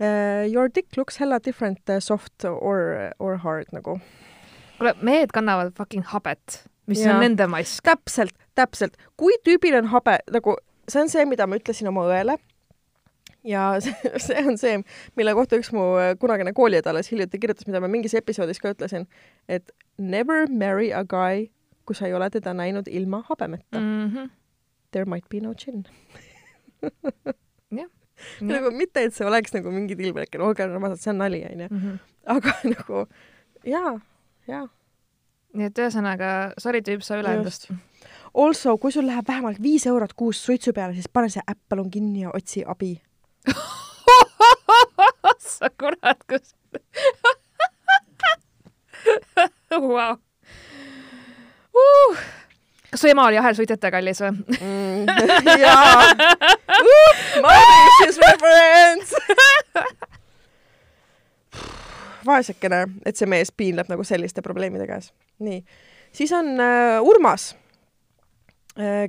Your dick looks hella different soft or, or hard nagu. kuule, mehed kannavad fucking habet, mis ja. On nende mask. täpselt, täpselt. kui tüübil on habe, nagu see on see, mida ma ütlesin oma õele. ja see, see on see, mille kohta üks mu kunagine kooliõde alles hiljuti kirjutas, mida ma mingis episoodis ka ütlesin, et never marry a guy, kui sa ei ole teda näinud ilma habemeta mm.. Mm -hmm. There might be no chin. nagu mitte, et see oleks nagu mingi tilbeleke, olge armsad, see on nali, onju. Mhm. aga nagu jaa, jaa. nii et ühesõnaga, sorry tüüp, sa üle endast. Also, kui sul läheb vähemalt viis eurot kuus suitsu peale, siis pane see äpp palun kinni ja otsi abi sa kurat, kus wow. uh.. Kas su ema oli ahelsuitsetaja kallis või? mm. jaa. Mauritius reference. vaesekene, et see mees piinleb nagu selliste probleemide käes. nii, siis on äh, Urmas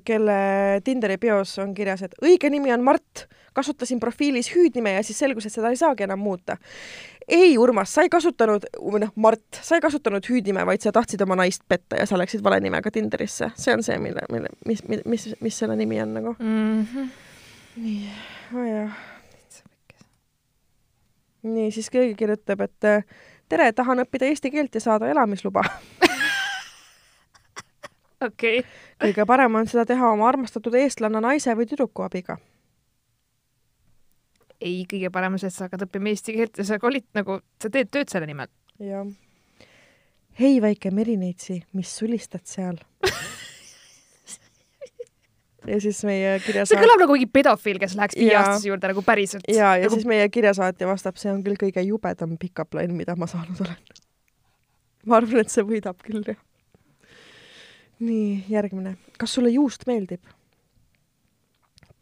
kelle Tinderi bios on kirjas, et õige nimi on Mart, kasutasin profiilis hüüdnime ja siis selgus, et seda ei saagi enam muuta. Ei, Urmas, sa ei kasutanud, või noh, Mart, sa ei kasutanud hüüdnime, vaid sa tahtsid oma naist petta ja sa läksid vale nimega Tinderisse. see on see, mille, mille, mis, mis, mis, mis selle nimi on nagu mm. -hmm. nii, nojah. nii, siis keegi kirjutab, et tere, tahan õppida eesti keelt ja saada elamisluba okei okay.. kõige parem on seda teha oma armastatud eestlanna naise või tüdruku abiga. Ei, kõige parem on see, et sa hakkad õppima eesti keelt ja sa kolid nagu, sa teed tööd selle nimel. jah. hei, väike merineitsi, mis sulistad seal ja siis meie kirjasaat-. see kõlab nagu mingi pedofiil, kes läheks viieaastase juurde nagu päriselt. ja, ja nagu... siis meie kirjasaatja vastab, see on küll kõige jubedam pickup line, mida ma saanud olen. ma arvan, et see võidab küll, jah. nii, järgmine. kas sulle juust meeldib?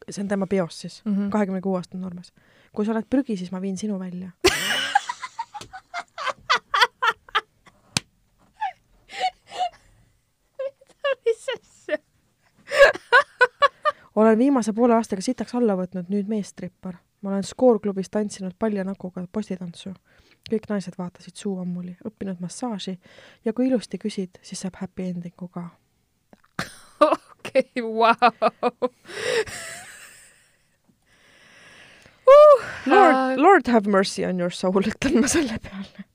See on tema bios siis, Mhm. kahekümne kuue aastane noormees. kui sa oled prügi, siis ma viin sinu välja. mis asja? olen viimase poole aastaga sitaks alla võtnud, nüüd meestrippar. ma olen skoorklubis tantsinud palja näguga postitantsu. kõik naised vaatasid suu ammuli, õppinud massaaži ja kui ilusti küsid, siis saab happy ending'u ka. okei, vau. Lord, Lord have mercy on your soul, ütlen ma selle peale.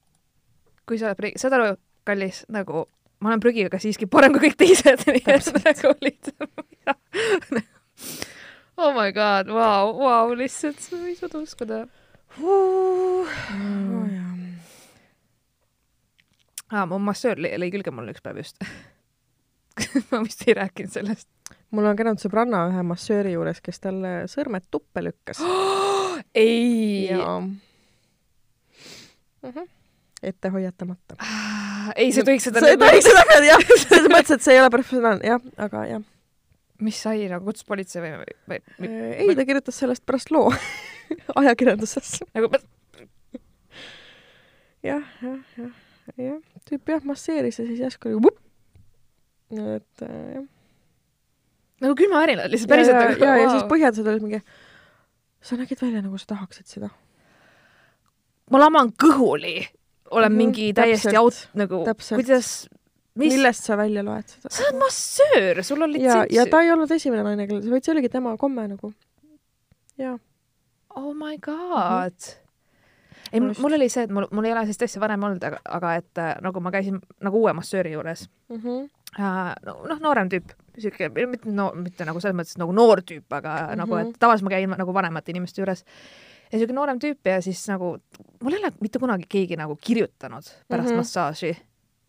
kui sa oled prügi, saad aru, kallis, nagu ma olen prügiga siiski parem kui kõik teised, nii et nagu lihtsalt. oh my god, vau, vau, lihtsalt sa ei suuda uskuda Oh, mm.. jah. aa, mu massöör lõi külge mulle üks päev just ma vist ei rääkinud sellest. mul on käinud sõbranna ühe massööri juures, kes talle sõrmed tuppe lükkas. ei, ja mm -hmm. ette hoiatamata. ei, sa ei tohiks seda sa ei tohiks seda öelda, jah, selles mõttes, et see ei ole professionaalne, jah, aga jah. mis sai nagu kutsus politsei või, või, või ei, ta kirjutas sellest pärast loo ajakirjanduses. nagu jah, jah, jah, jah, tüüp jah masseeris ja siis järsku oli vupp. et äh, jah. nagu külmavärinad lihtsalt ja, päriselt ja, nagu ja, ja siis põhjendused olid mingi, sa nägid välja nagu sa tahaksid seda. ma laman kõhuli, olen Mhm, mingi täiesti out nagu, kuidas, mis, millest sa välja loed seda? sa oled massöör, sul on ja, litsents ja ta ei olnud esimene naine, kellel see, vaid see oligi tema komme nagu. jaa. oh my god mm. -hmm. ei, mul oli see, et mul, mul ei ole sellist asja varem olnud, aga, aga et äh, nagu ma käisin nagu uue massööri juures äh,, no, noh, noorem tüüp, siuke, mitte no,, mitte nagu selles mõttes nagu noor tüüp, aga mm -hmm. nagu, Mhm. et tavaliselt ma käin nagu vanemate inimeste juures ja siuke noorem tüüp ja siis nagu mul ei ole mitte kunagi keegi nagu kirjutanud pärast mm Mhm. -hmm. massaaži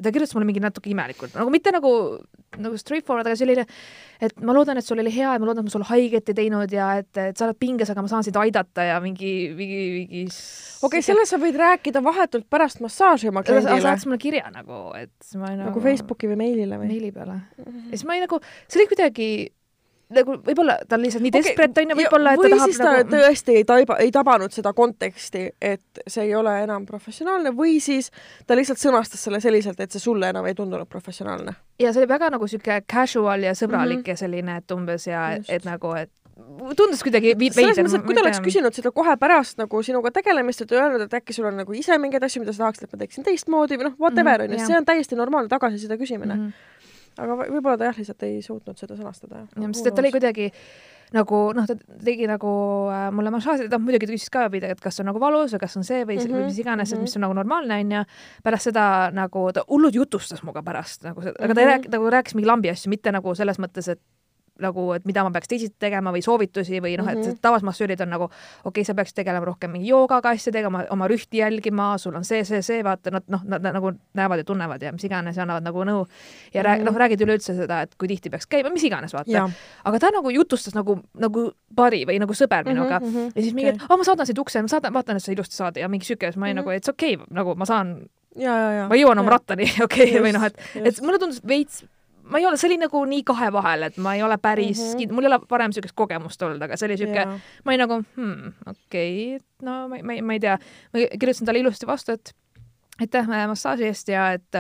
ta kirjutas mulle mingi natuke imelikult, nagu mitte nagu, nagu straightforward, aga selline, et ma loodan, et sul oli hea ja ma loodan, et ma sulle haiget ei teinud ja et, et sa oled pinges, aga ma saan sind aidata ja mingi, mingi, mingi. okei okay,, sellest sa võid rääkida vahetult pärast massaaži oma kliendile saatis mulle kirja nagu, et ma olin nagu Facebooki või meilile või? meili peale. ja siis ma olin nagu, see oli kuidagi nagu võib-olla ta on lihtsalt nii Okei, desperate onju, võib-olla, et ta tahab ta nagu tõesti ei taiba, ei tabanud seda konteksti, et see ei ole enam professionaalne või siis ta lihtsalt sõnastas selle selliselt, et see sulle enam ei tundunud professionaalne. ja see oli väga nagu siuke casual ja sõbralik mm. -hmm. ja selline, et umbes ja Just. et nagu, et tundus kuidagi vi- selles veider. mõttes, et kui ta oleks küsinud seda kohe pärast nagu sinuga tegelemist, et öelnud, et äkki sul on nagu ise mingeid asju, mida sa tahaksid, et ma teeksin teistmoodi või noh, whatever Mhm, onju, jah. see on täiesti normaalne tagasiside küsimine mm. mm. -hmm. Aga võ- võib-olla ta jah, lihtsalt ei suutnud seda sõnastada. -hmm. sest et ta oli kuidagi nagu noh, ta tegi nagu äh, mulle massaaži, ta muidugi ta küsis ka pidevalt, et kas on nagu valus või kas on see või mm Mhm, -hmm. mis iganes mm, mhm. -hmm. mis on nagu normaalne onju. pärast seda nagu ta hullult jutustas minuga pärast nagu seda, aga ta Mhm. ei rääkinud, nagu rääkis mingi lambi asju, mitte nagu selles mõttes, et nagu, et mida ma peaks teisiti tegema või soovitusi või noh, et Mhm. tavaliselt massöörid on nagu okei okay,, sa peaks tegelema rohkem mingi joogaga asjadega, oma, oma rühti jälgima, sul on see, see, see, vaata nad noh, nad nagu näevad ja tunnevad ja mis iganes ja annavad nagu nõu ja rääg-, Mhm. noh, räägid üleüldse seda, et kui tihti peaks käima, mis iganes, vaata aga ta nagu jutustas nagu, nagu buddy või nagu sõber minuga mm. -hmm. ja siis mingi, et aa, ma saadan sind ukse, ma saadan, vaatan, et sa ilusti saad ja mingi siuke, siis ma olin Mhm. nagu, et see okei okay,, nagu ma saan, ja, ja, ja. ma jõuan oma rattani, okei okay,, või noh, et, et mulle tundus veits, ma ei ole, see oli nagu nii kahe vahel, et ma ei ole päris mm. -hmm. mul ei ole varem siukest kogemust olnud, aga see oli siuke, Jaa. ma olin nagu hmm, okei okay,, no ma, ma, ma ei tea, ma kirjutasin talle ilusti vastu, et aitäh äh, massaaži eest ja et,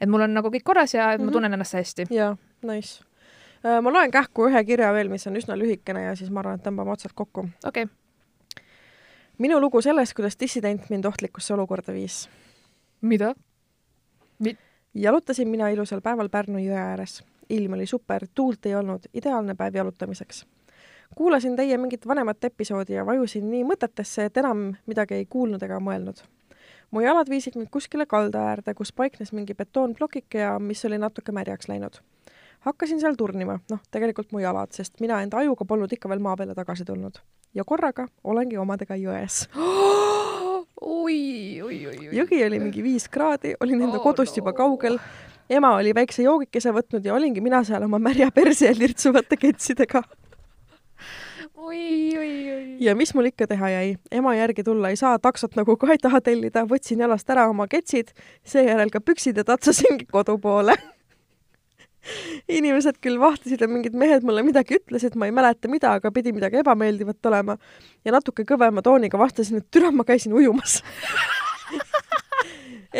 et mul on nagu kõik korras ja et ma Mhm. tunnen ennast hästi. jaa, nice. Äh, ma loen kähku ühe kirja veel, mis on üsna lühikene ja siis ma arvan, et tõmbame otsad kokku. okei okay. minu lugu sellest, kuidas dissident mind ohtlikusse olukorda viis. mida Mi? Jalutasin mina ilusal päeval Pärnu jõe ääres. ilm oli super, tuult ei olnud, ideaalne päev jalutamiseks. kuulasin teie mingit vanemat episoodi ja vajusin nii mõtetesse, et enam midagi ei kuulnud ega mõelnud. mu jalad viisid mind kuskile kalda äärde, kus paiknes mingi betoonplokike ja mis oli natuke märjaks läinud hakkasin seal turnima, noh, tegelikult mu jalad, sest mina enda ajuga polnud ikka veel maa peale tagasi tulnud. Ja korraga olengi omadega jões oi, oi, oi, oi. jõgi oli mingi viis kraadi, olin enda Oh, kodust no. juba kaugel. ema oli väikse joogikese võtnud ja olingi mina seal oma märja perse lirtsuvate ketsidega. oi, oi, oi. ja mis mul ikka teha jäi, ema järgi tulla ei saa, taksot nagu ka ei taha tellida, võtsin jalast ära oma ketsid, seejärel ka püksid ja tatsasingi kodu poole. Inimesed küll vahtisid ja mingid mehed mulle midagi ütlesid, ma ei mäleta mida, aga pidi midagi ebameeldivat olema. ja natuke kõvema tooniga vastasin, et türa, ma käisin ujumas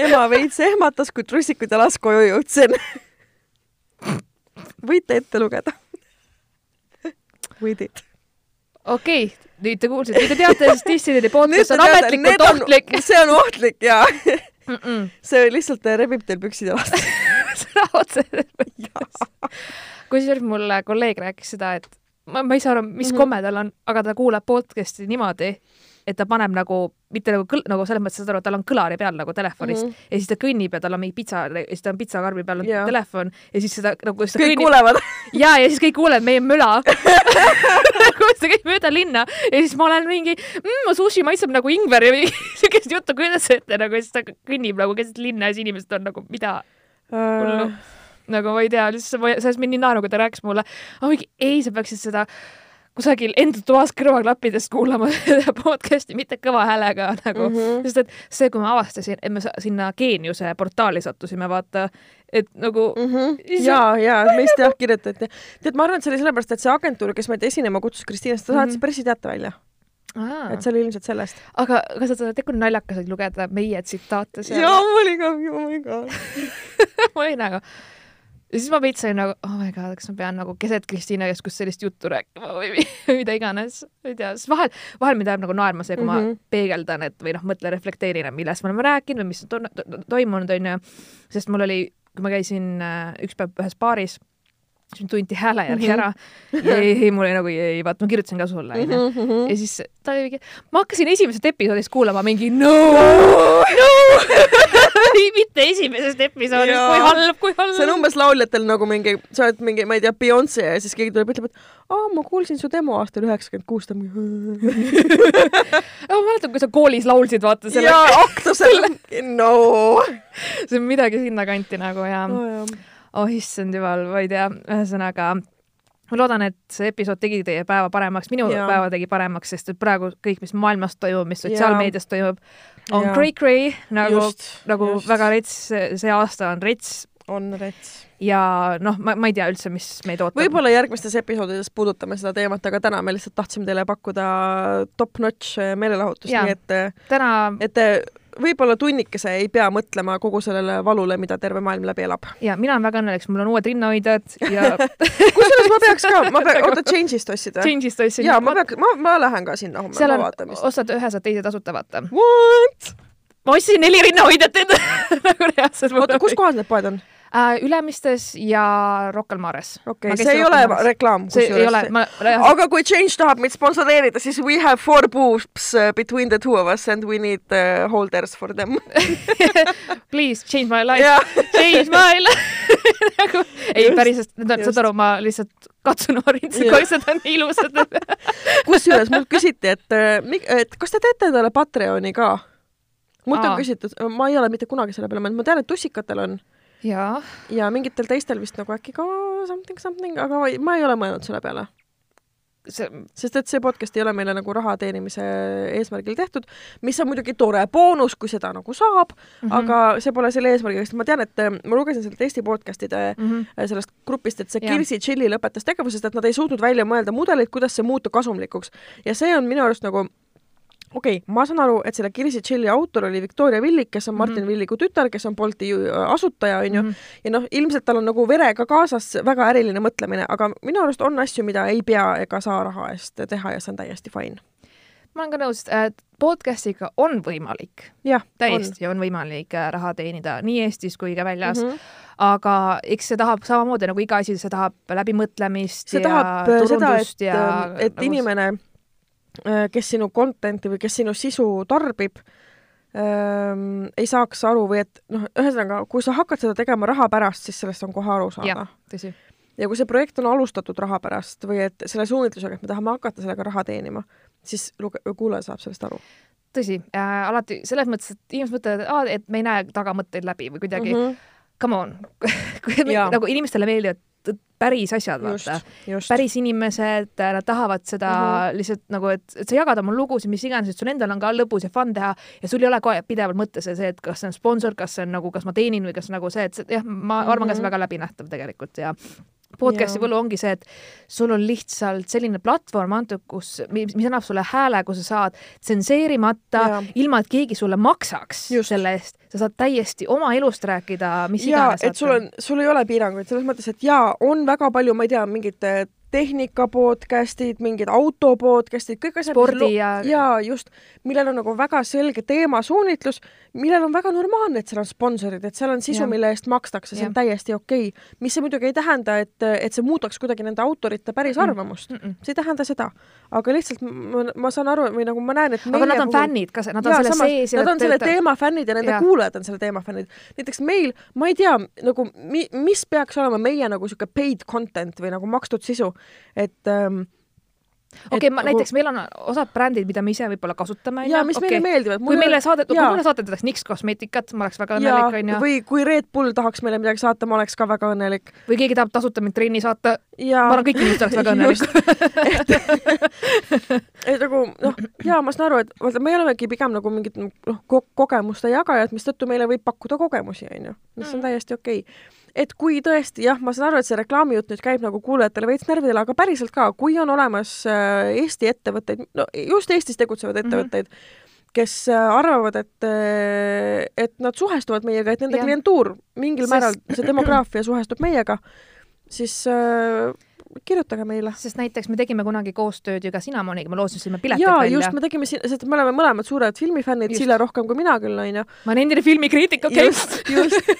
ema veits ehmatas, kui trussikud jalas koju jõudsin. võite ette lugeda. võidid. okei okay. nüüd te kuulsite, nüüd te teate, siis dissidendi podcast on ametlikult ohtlik. see on ohtlik ja Mm -mm. see lihtsalt rebib teil püksid jalast. Sõna otseses mõttes. kusjuures mulle kolleeg rääkis seda, et ma, ma ei saa aru, mis mm. -hmm. komme tal on, aga ta kuulab podcast'i niimoodi, et ta paneb nagu, mitte nagu kõl-, nagu selles mõttes, saad aru, tal on kõlari peal nagu telefonis mm. -hmm. ja siis ta kõnnib ja tal on mingi pitsa, ja siis ta on pitsakarbi peal on Jaa. telefon ja siis seda nagu siis kõik kõnnib kuulevad. ja, ja siis kõik kuulevad meie möla kuidas ta käib mööda linna ja siis ma olen mingi mmm, sushi maitseb nagu ingver ja mingi siukest juttu kujutas ette nagu ja siis ta kõnnib nagu keset linna ja siis inimesed on nagu mida hullu. nagu ma ei tea, lihtsalt ma, sellest mind nii naeru, kui ta rääkis mulle, mingi ei, sa peaksid seda kusagil enda toas kõrvaklappidest kuulama seda podcast'i, mitte kõva häälega nagu mm. -hmm. sest et see, kui ma avastasin, et me sinna Geeniuse portaali sattusime, vaata, et nagu mm -hmm. ja, ja meist jah kirjutati. tead, ma arvan, et see oli sellepärast, et see agentuur, kes meid esinema kutsus, Kristiina, ta saatis Mhm. pressiteate välja, Aa. et see oli ilmselt sellest. aga kas sa tead, kui naljakas oli lugeda meie tsitaate seal? jaa, mul oli ka, oh my god. ma olin nagu, ja siis ma veits olin nagu, oh my god, kas ma pean nagu keset Kristiina keskust sellist juttu rääkima või mi- mida iganes, ma ei tea, sest vahel, vahel mind ajab nagu naerma see, kui mm -hmm. Mhm. ma peegeldan, et või noh, mõtlen, reflekteerin, millest me oleme rääkinud või mis on to- to- toimunud, onju. sest mul oli, kui ma käisin äh, üks päev ühes baaris, siis mind tunti hääle järgi Mhm. ära ja ei, ei, mul oli nagu ei, vaata, ma kirjutasin ka sulle, onju. Mhm. ja siis ta oli ma hakkasin esimesest episoodist kuulama mingi no, no, mitte esimesest episoodist, kui halb, kui halb. see on umbes lauljatel nagu mingi, sa oled mingi, ma ei tea, Beyonce ja siis keegi tuleb, ütleb, et aa, ma kuulsin su demo aastal üheksakümmend kuus, ta on mingi ma mäletan, kui sa koolis laulsid, vaata selle, jaa, aktusel, no. see on midagi sinnakanti nagu ja Oh, oh issand jumal, ma ei tea, ühesõnaga ma loodan, et see episood tegi teie päeva paremaks, minu Jaa. päeva tegi paremaks, sest et praegu kõik, mis maailmas toimub, mis sotsiaalmeedias toimub, on cray-cray nagu, nagu just. väga rets, see aasta on rets on rets. ja noh, ma, ma ei tea üldse, mis meid ootab. võib-olla järgmistes episoodides puudutame seda teemat, aga täna me lihtsalt tahtsime teile pakkuda top-notch meelelahutust, nii et, täna et võib-olla tunnikese ei pea mõtlema kogu sellele valule, mida terve maailm läbi elab. ja mina olen väga õnnelik, sest mul on uued rinnahoidjad ja kusjuures ma peaks ka, ma peaks, oota, Change'ist ostsid või? Change'ist ostsin. jaa, ma peaks, ma, ma lähen ka sinna homme, ma vaatan, mis. ostad ühe, saad teise tasuta, vaata. What? ma ostsin neli rinnahoidjat endale nagu reaalselt. oota, kus kohas need poed on? äh,? Ülemistes ja Rocca al Mares. okei okay,, see ei ole reklaam see ei ole, ma, aga kui Change tahab meid sponsoreerida, siis we have four boobs uh, between the two of us and we need uh, holders for them. please change my life jah, change my life nagu ei päriselt, saad aru, ma lihtsalt katsun orintsi, kui need on ilusad. kusjuures mult küsiti, et, et kas te teete endale Patreoni ka? mult on küsitud, ma ei ole mitte kunagi selle peale mõelnud, ma tean, et tussikatel on jaa, ja mingitel teistel vist nagu äkki ka something something, aga ma ei- ole mõelnud selle peale. see, sest et see podcast ei ole meile nagu raha teenimise eesmärgil tehtud, mis on muidugi tore boonus, kui seda nagu saab mm. -hmm. aga see pole selle eesmärgiga, sest ma tean, et äh, ma lugesin sellest Eesti podcast'ide Mhm. äh, sellest grupist, et see Jah. Kirsi Chilli lõpetas tegevusest, et nad ei suutnud välja mõelda mudelit, kuidas see muuta kasumlikuks. ja see on minu arust nagu okei okay,, ma saan aru, et selle Kirsi Chilli autor oli Victoria Villik, kes on Martin mm. -hmm. Villiku tütar, kes on Bolti ju- asutaja, onju. Mhm. ja noh, ilmselt tal on nagu verega kaasas väga äriline mõtlemine, aga minu arust on asju, mida ei pea ega saa raha eest teha ja see on täiesti fine. ma olen ka nõus, et podcast'iga on võimalik, täiesti on, on võimalik äh, raha teenida nii Eestis kui ka väljas mm. -hmm. aga eks see tahab samamoodi nagu iga asi, see tahab läbimõtlemist see ja tahab äh, seda, et turundust, ja et nagu inimene, kes sinu content'i või kes sinu sisu tarbib ähm,, ei saaks aru või et noh, ühesõnaga, kui sa hakkad seda tegema raha pärast, siis sellest on kohe aru saada. Tõsi. ja kui see projekt on alustatud raha pärast või et selle suunitlusega, et me tahame hakata sellega raha teenima, siis luge-, kuulaja saab sellest aru. Tõsi äh,, alati selles mõttes, et inimesed mõtlevad, et me ei näe tagamõtteid läbi või kuidagi. Mm, -hmm. come on. Nagu inimestele meeldivad päris asjad, vaata., päris inimesed, nad tahavad seda mm Mhm. -hmm. lihtsalt nagu, et, et sa jagad oma lugusid, mis iganes, et sul endal on ka lõbus ja fun teha ja sul ei ole kogu aeg pidevalt mõttes see, et kas see on sponsor, kas see on nagu, kas ma teenin või kas nagu see, et see, jah, ma arvan mm -hmm. ka see Mhm. on väga läbinähtav tegelikult ja podcast'i võlu ongi see, et sul on lihtsalt selline platvorm antud, kus, mis mis annab sulle hääle, kus sa saad tsenseerimata ilma et keegi sulle maksaks Just. selle eest, sa saad täiesti oma elust rääkida, mis jaa, iganes. et sul on, sul ei ole piiranguid selles mõttes, et jaa, on väga palju, ma ei tea, mingid äh, tehnika podcast'id, mingid auto podcast'id, kõik asjad. Spordi ja- jaa, just, millel on nagu väga selge teemasuunitlus, millel on väga normaalne, et seal on sponsorid, et seal on sisu, mille eest makstakse, see on täiesti okei okay.. mis see muidugi ei tähenda, et, et see muudaks kuidagi nende autorite päris arvamust. Mm -mm. see ei tähenda seda, aga lihtsalt ma, ma saan aru või nagu ma näen, et aga nad on fännid ka, nad on Jaa, selle samas, sees ja Nad on selle teema fännid ja nende Jaa. kuulajad on selle teema fännid. näiteks meil, ma ei tea nagu mi,, mis peaks olema meie nagu sihuke paid content või nagu makstud sisu, et ähm, okei okay,, nagu- näiteks meil on osad brändid, mida me ise võib-olla kasutame, jaa, mis okei. meile meeldivad. kui meile saadet-, kui mulle saadetakse Nix kosmeetikat, ma oleks väga õnnelik, onju. või kui Red Bull tahaks meile midagi saata, ma oleks ka väga õnnelik. või keegi tahab tasuta mind trenni saata, ja ma arvan, kõik inimesed oleks väga õnnelikud. et nagu noh, jaa, ma saan aru, et vaata, me olemegi pigem nagu mingid noh ko, kogemuste jagajad, mistõttu meile võib pakkuda kogemusi, onju, mis on Mm. täiesti okei okay. Et kui tõesti jah, ma saan aru, et see reklaamijutt nüüd käib nagu kuulajatele veits närvidele, aga päriselt ka, kui on olemas äh, Eesti ettevõtteid, no just Eestis tegutsevaid Mhm. ettevõtteid mm, -hmm. kes äh, arvavad, et, et nad suhestuvad meiega, et nende Jah. klientuur mingil määral, see demograafia suhestub meiega, siis äh, kirjutage meile. sest näiteks me tegime kunagi koostööd ju ka Cinnamoniga, me loosisime piletid jaa, välja just, me tegime sest me oleme mõlemad suured filmifännid. Sille rohkem kui mina küll, onju. ma olen endine filmikriitik, okei. just, just,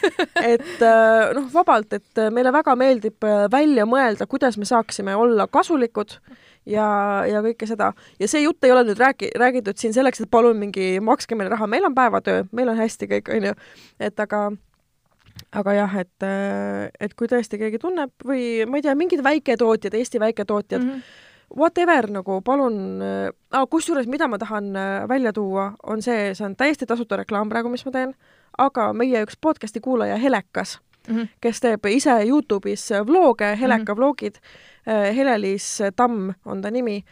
et äh, noh, vabalt, et äh, meile väga meeldib äh, välja mõelda, kuidas me saaksime olla kasulikud ja, ja kõike seda. ja see jutt ei ole nüüd räägi-, räägitud siin selleks, et palun mingi makske meile raha, meil on päevatöö, meil on hästi kõik, onju. et aga, aga jah, et, et kui tõesti keegi tunneb või ma ei tea, mingid väiketootjad, Eesti väiketootjad mm. -hmm. whatever nagu palun äh,, kusjuures mida ma tahan äh, välja tuua, on see, see on täiesti tasuta reklaam praegu, mis ma teen, aga meie üks podcast'i kuulaja Helekas, Mhm. kes teeb ise Youtube'is vlooge, Heleka mm -hmm. vlogid, Hele-Liis Tamm on ta nimi,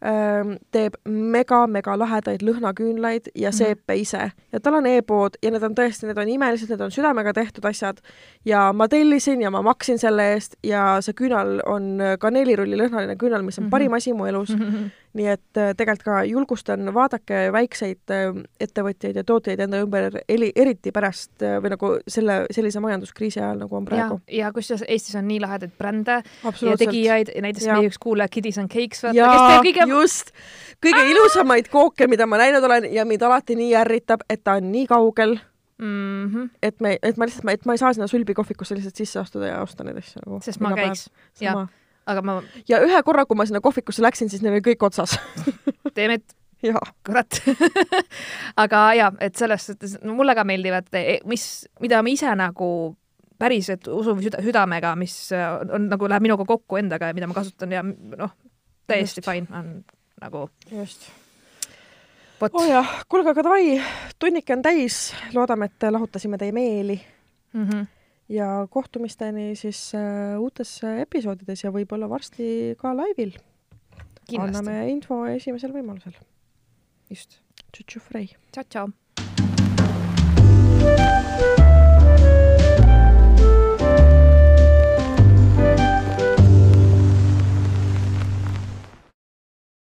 teeb mega-mega lahedaid lõhnaküünlaid ja Mhm. seepe ise ja tal on e-pood ja need on tõesti, need on imelised, need on südamega tehtud asjad ja ma tellisin ja ma maksin selle eest ja see küünal on kaneelirulli lõhnaline küünal, mis on Mhm. parim asi mu elus. Mhm. Nii et äh, tegelikult ka julgustan, vaadake väikseid äh, ettevõtteid ja tootjaid enda ümber, eriti pärast äh, või nagu selle, sellise majanduskriisi ajal, nagu on ja praegu., ja kusjuures Eestis on nii lahedaid brände ja tegijaid, näiteks Jaa. meie üks kuulaja Kiddies and Cakes, vaata, kes teeb, kõige just, kõige ilusamaid kooke, mida ma näinud olen ja mind alati nii ärritab, et ta on nii kaugel, mm. -hmm. et me, et ma lihtsalt, et ma ei saa sinna sulbikohvikusse lihtsalt sisse astuda ja osta neid asju nagu. sest ma käiks, jah. Aga ma, ja ühe korra, kui ma sinna kohvikusse läksin, siis neil oli kõik otsas. teeme, et jaa, kurat aga ja, et selles suhtes no, mulle ka meeldivad, mis, mida ma ise nagu päriselt usun süda, südamega, mis äh, on, nagu läheb minuga kokku endaga ja mida ma kasutan ja noh, täiesti Just. fine on nagu just. oo oh jah, kuulge, aga davai, tunnike on täis, loodame, et lahutasime teie meeli mm. -hmm. Ja kohtumisteni siis äh, uutes äh, episoodides ja võib-olla varsti ka laivil. anname info esimesel võimalusel. just. tšutšu Frei. tšau-tšau.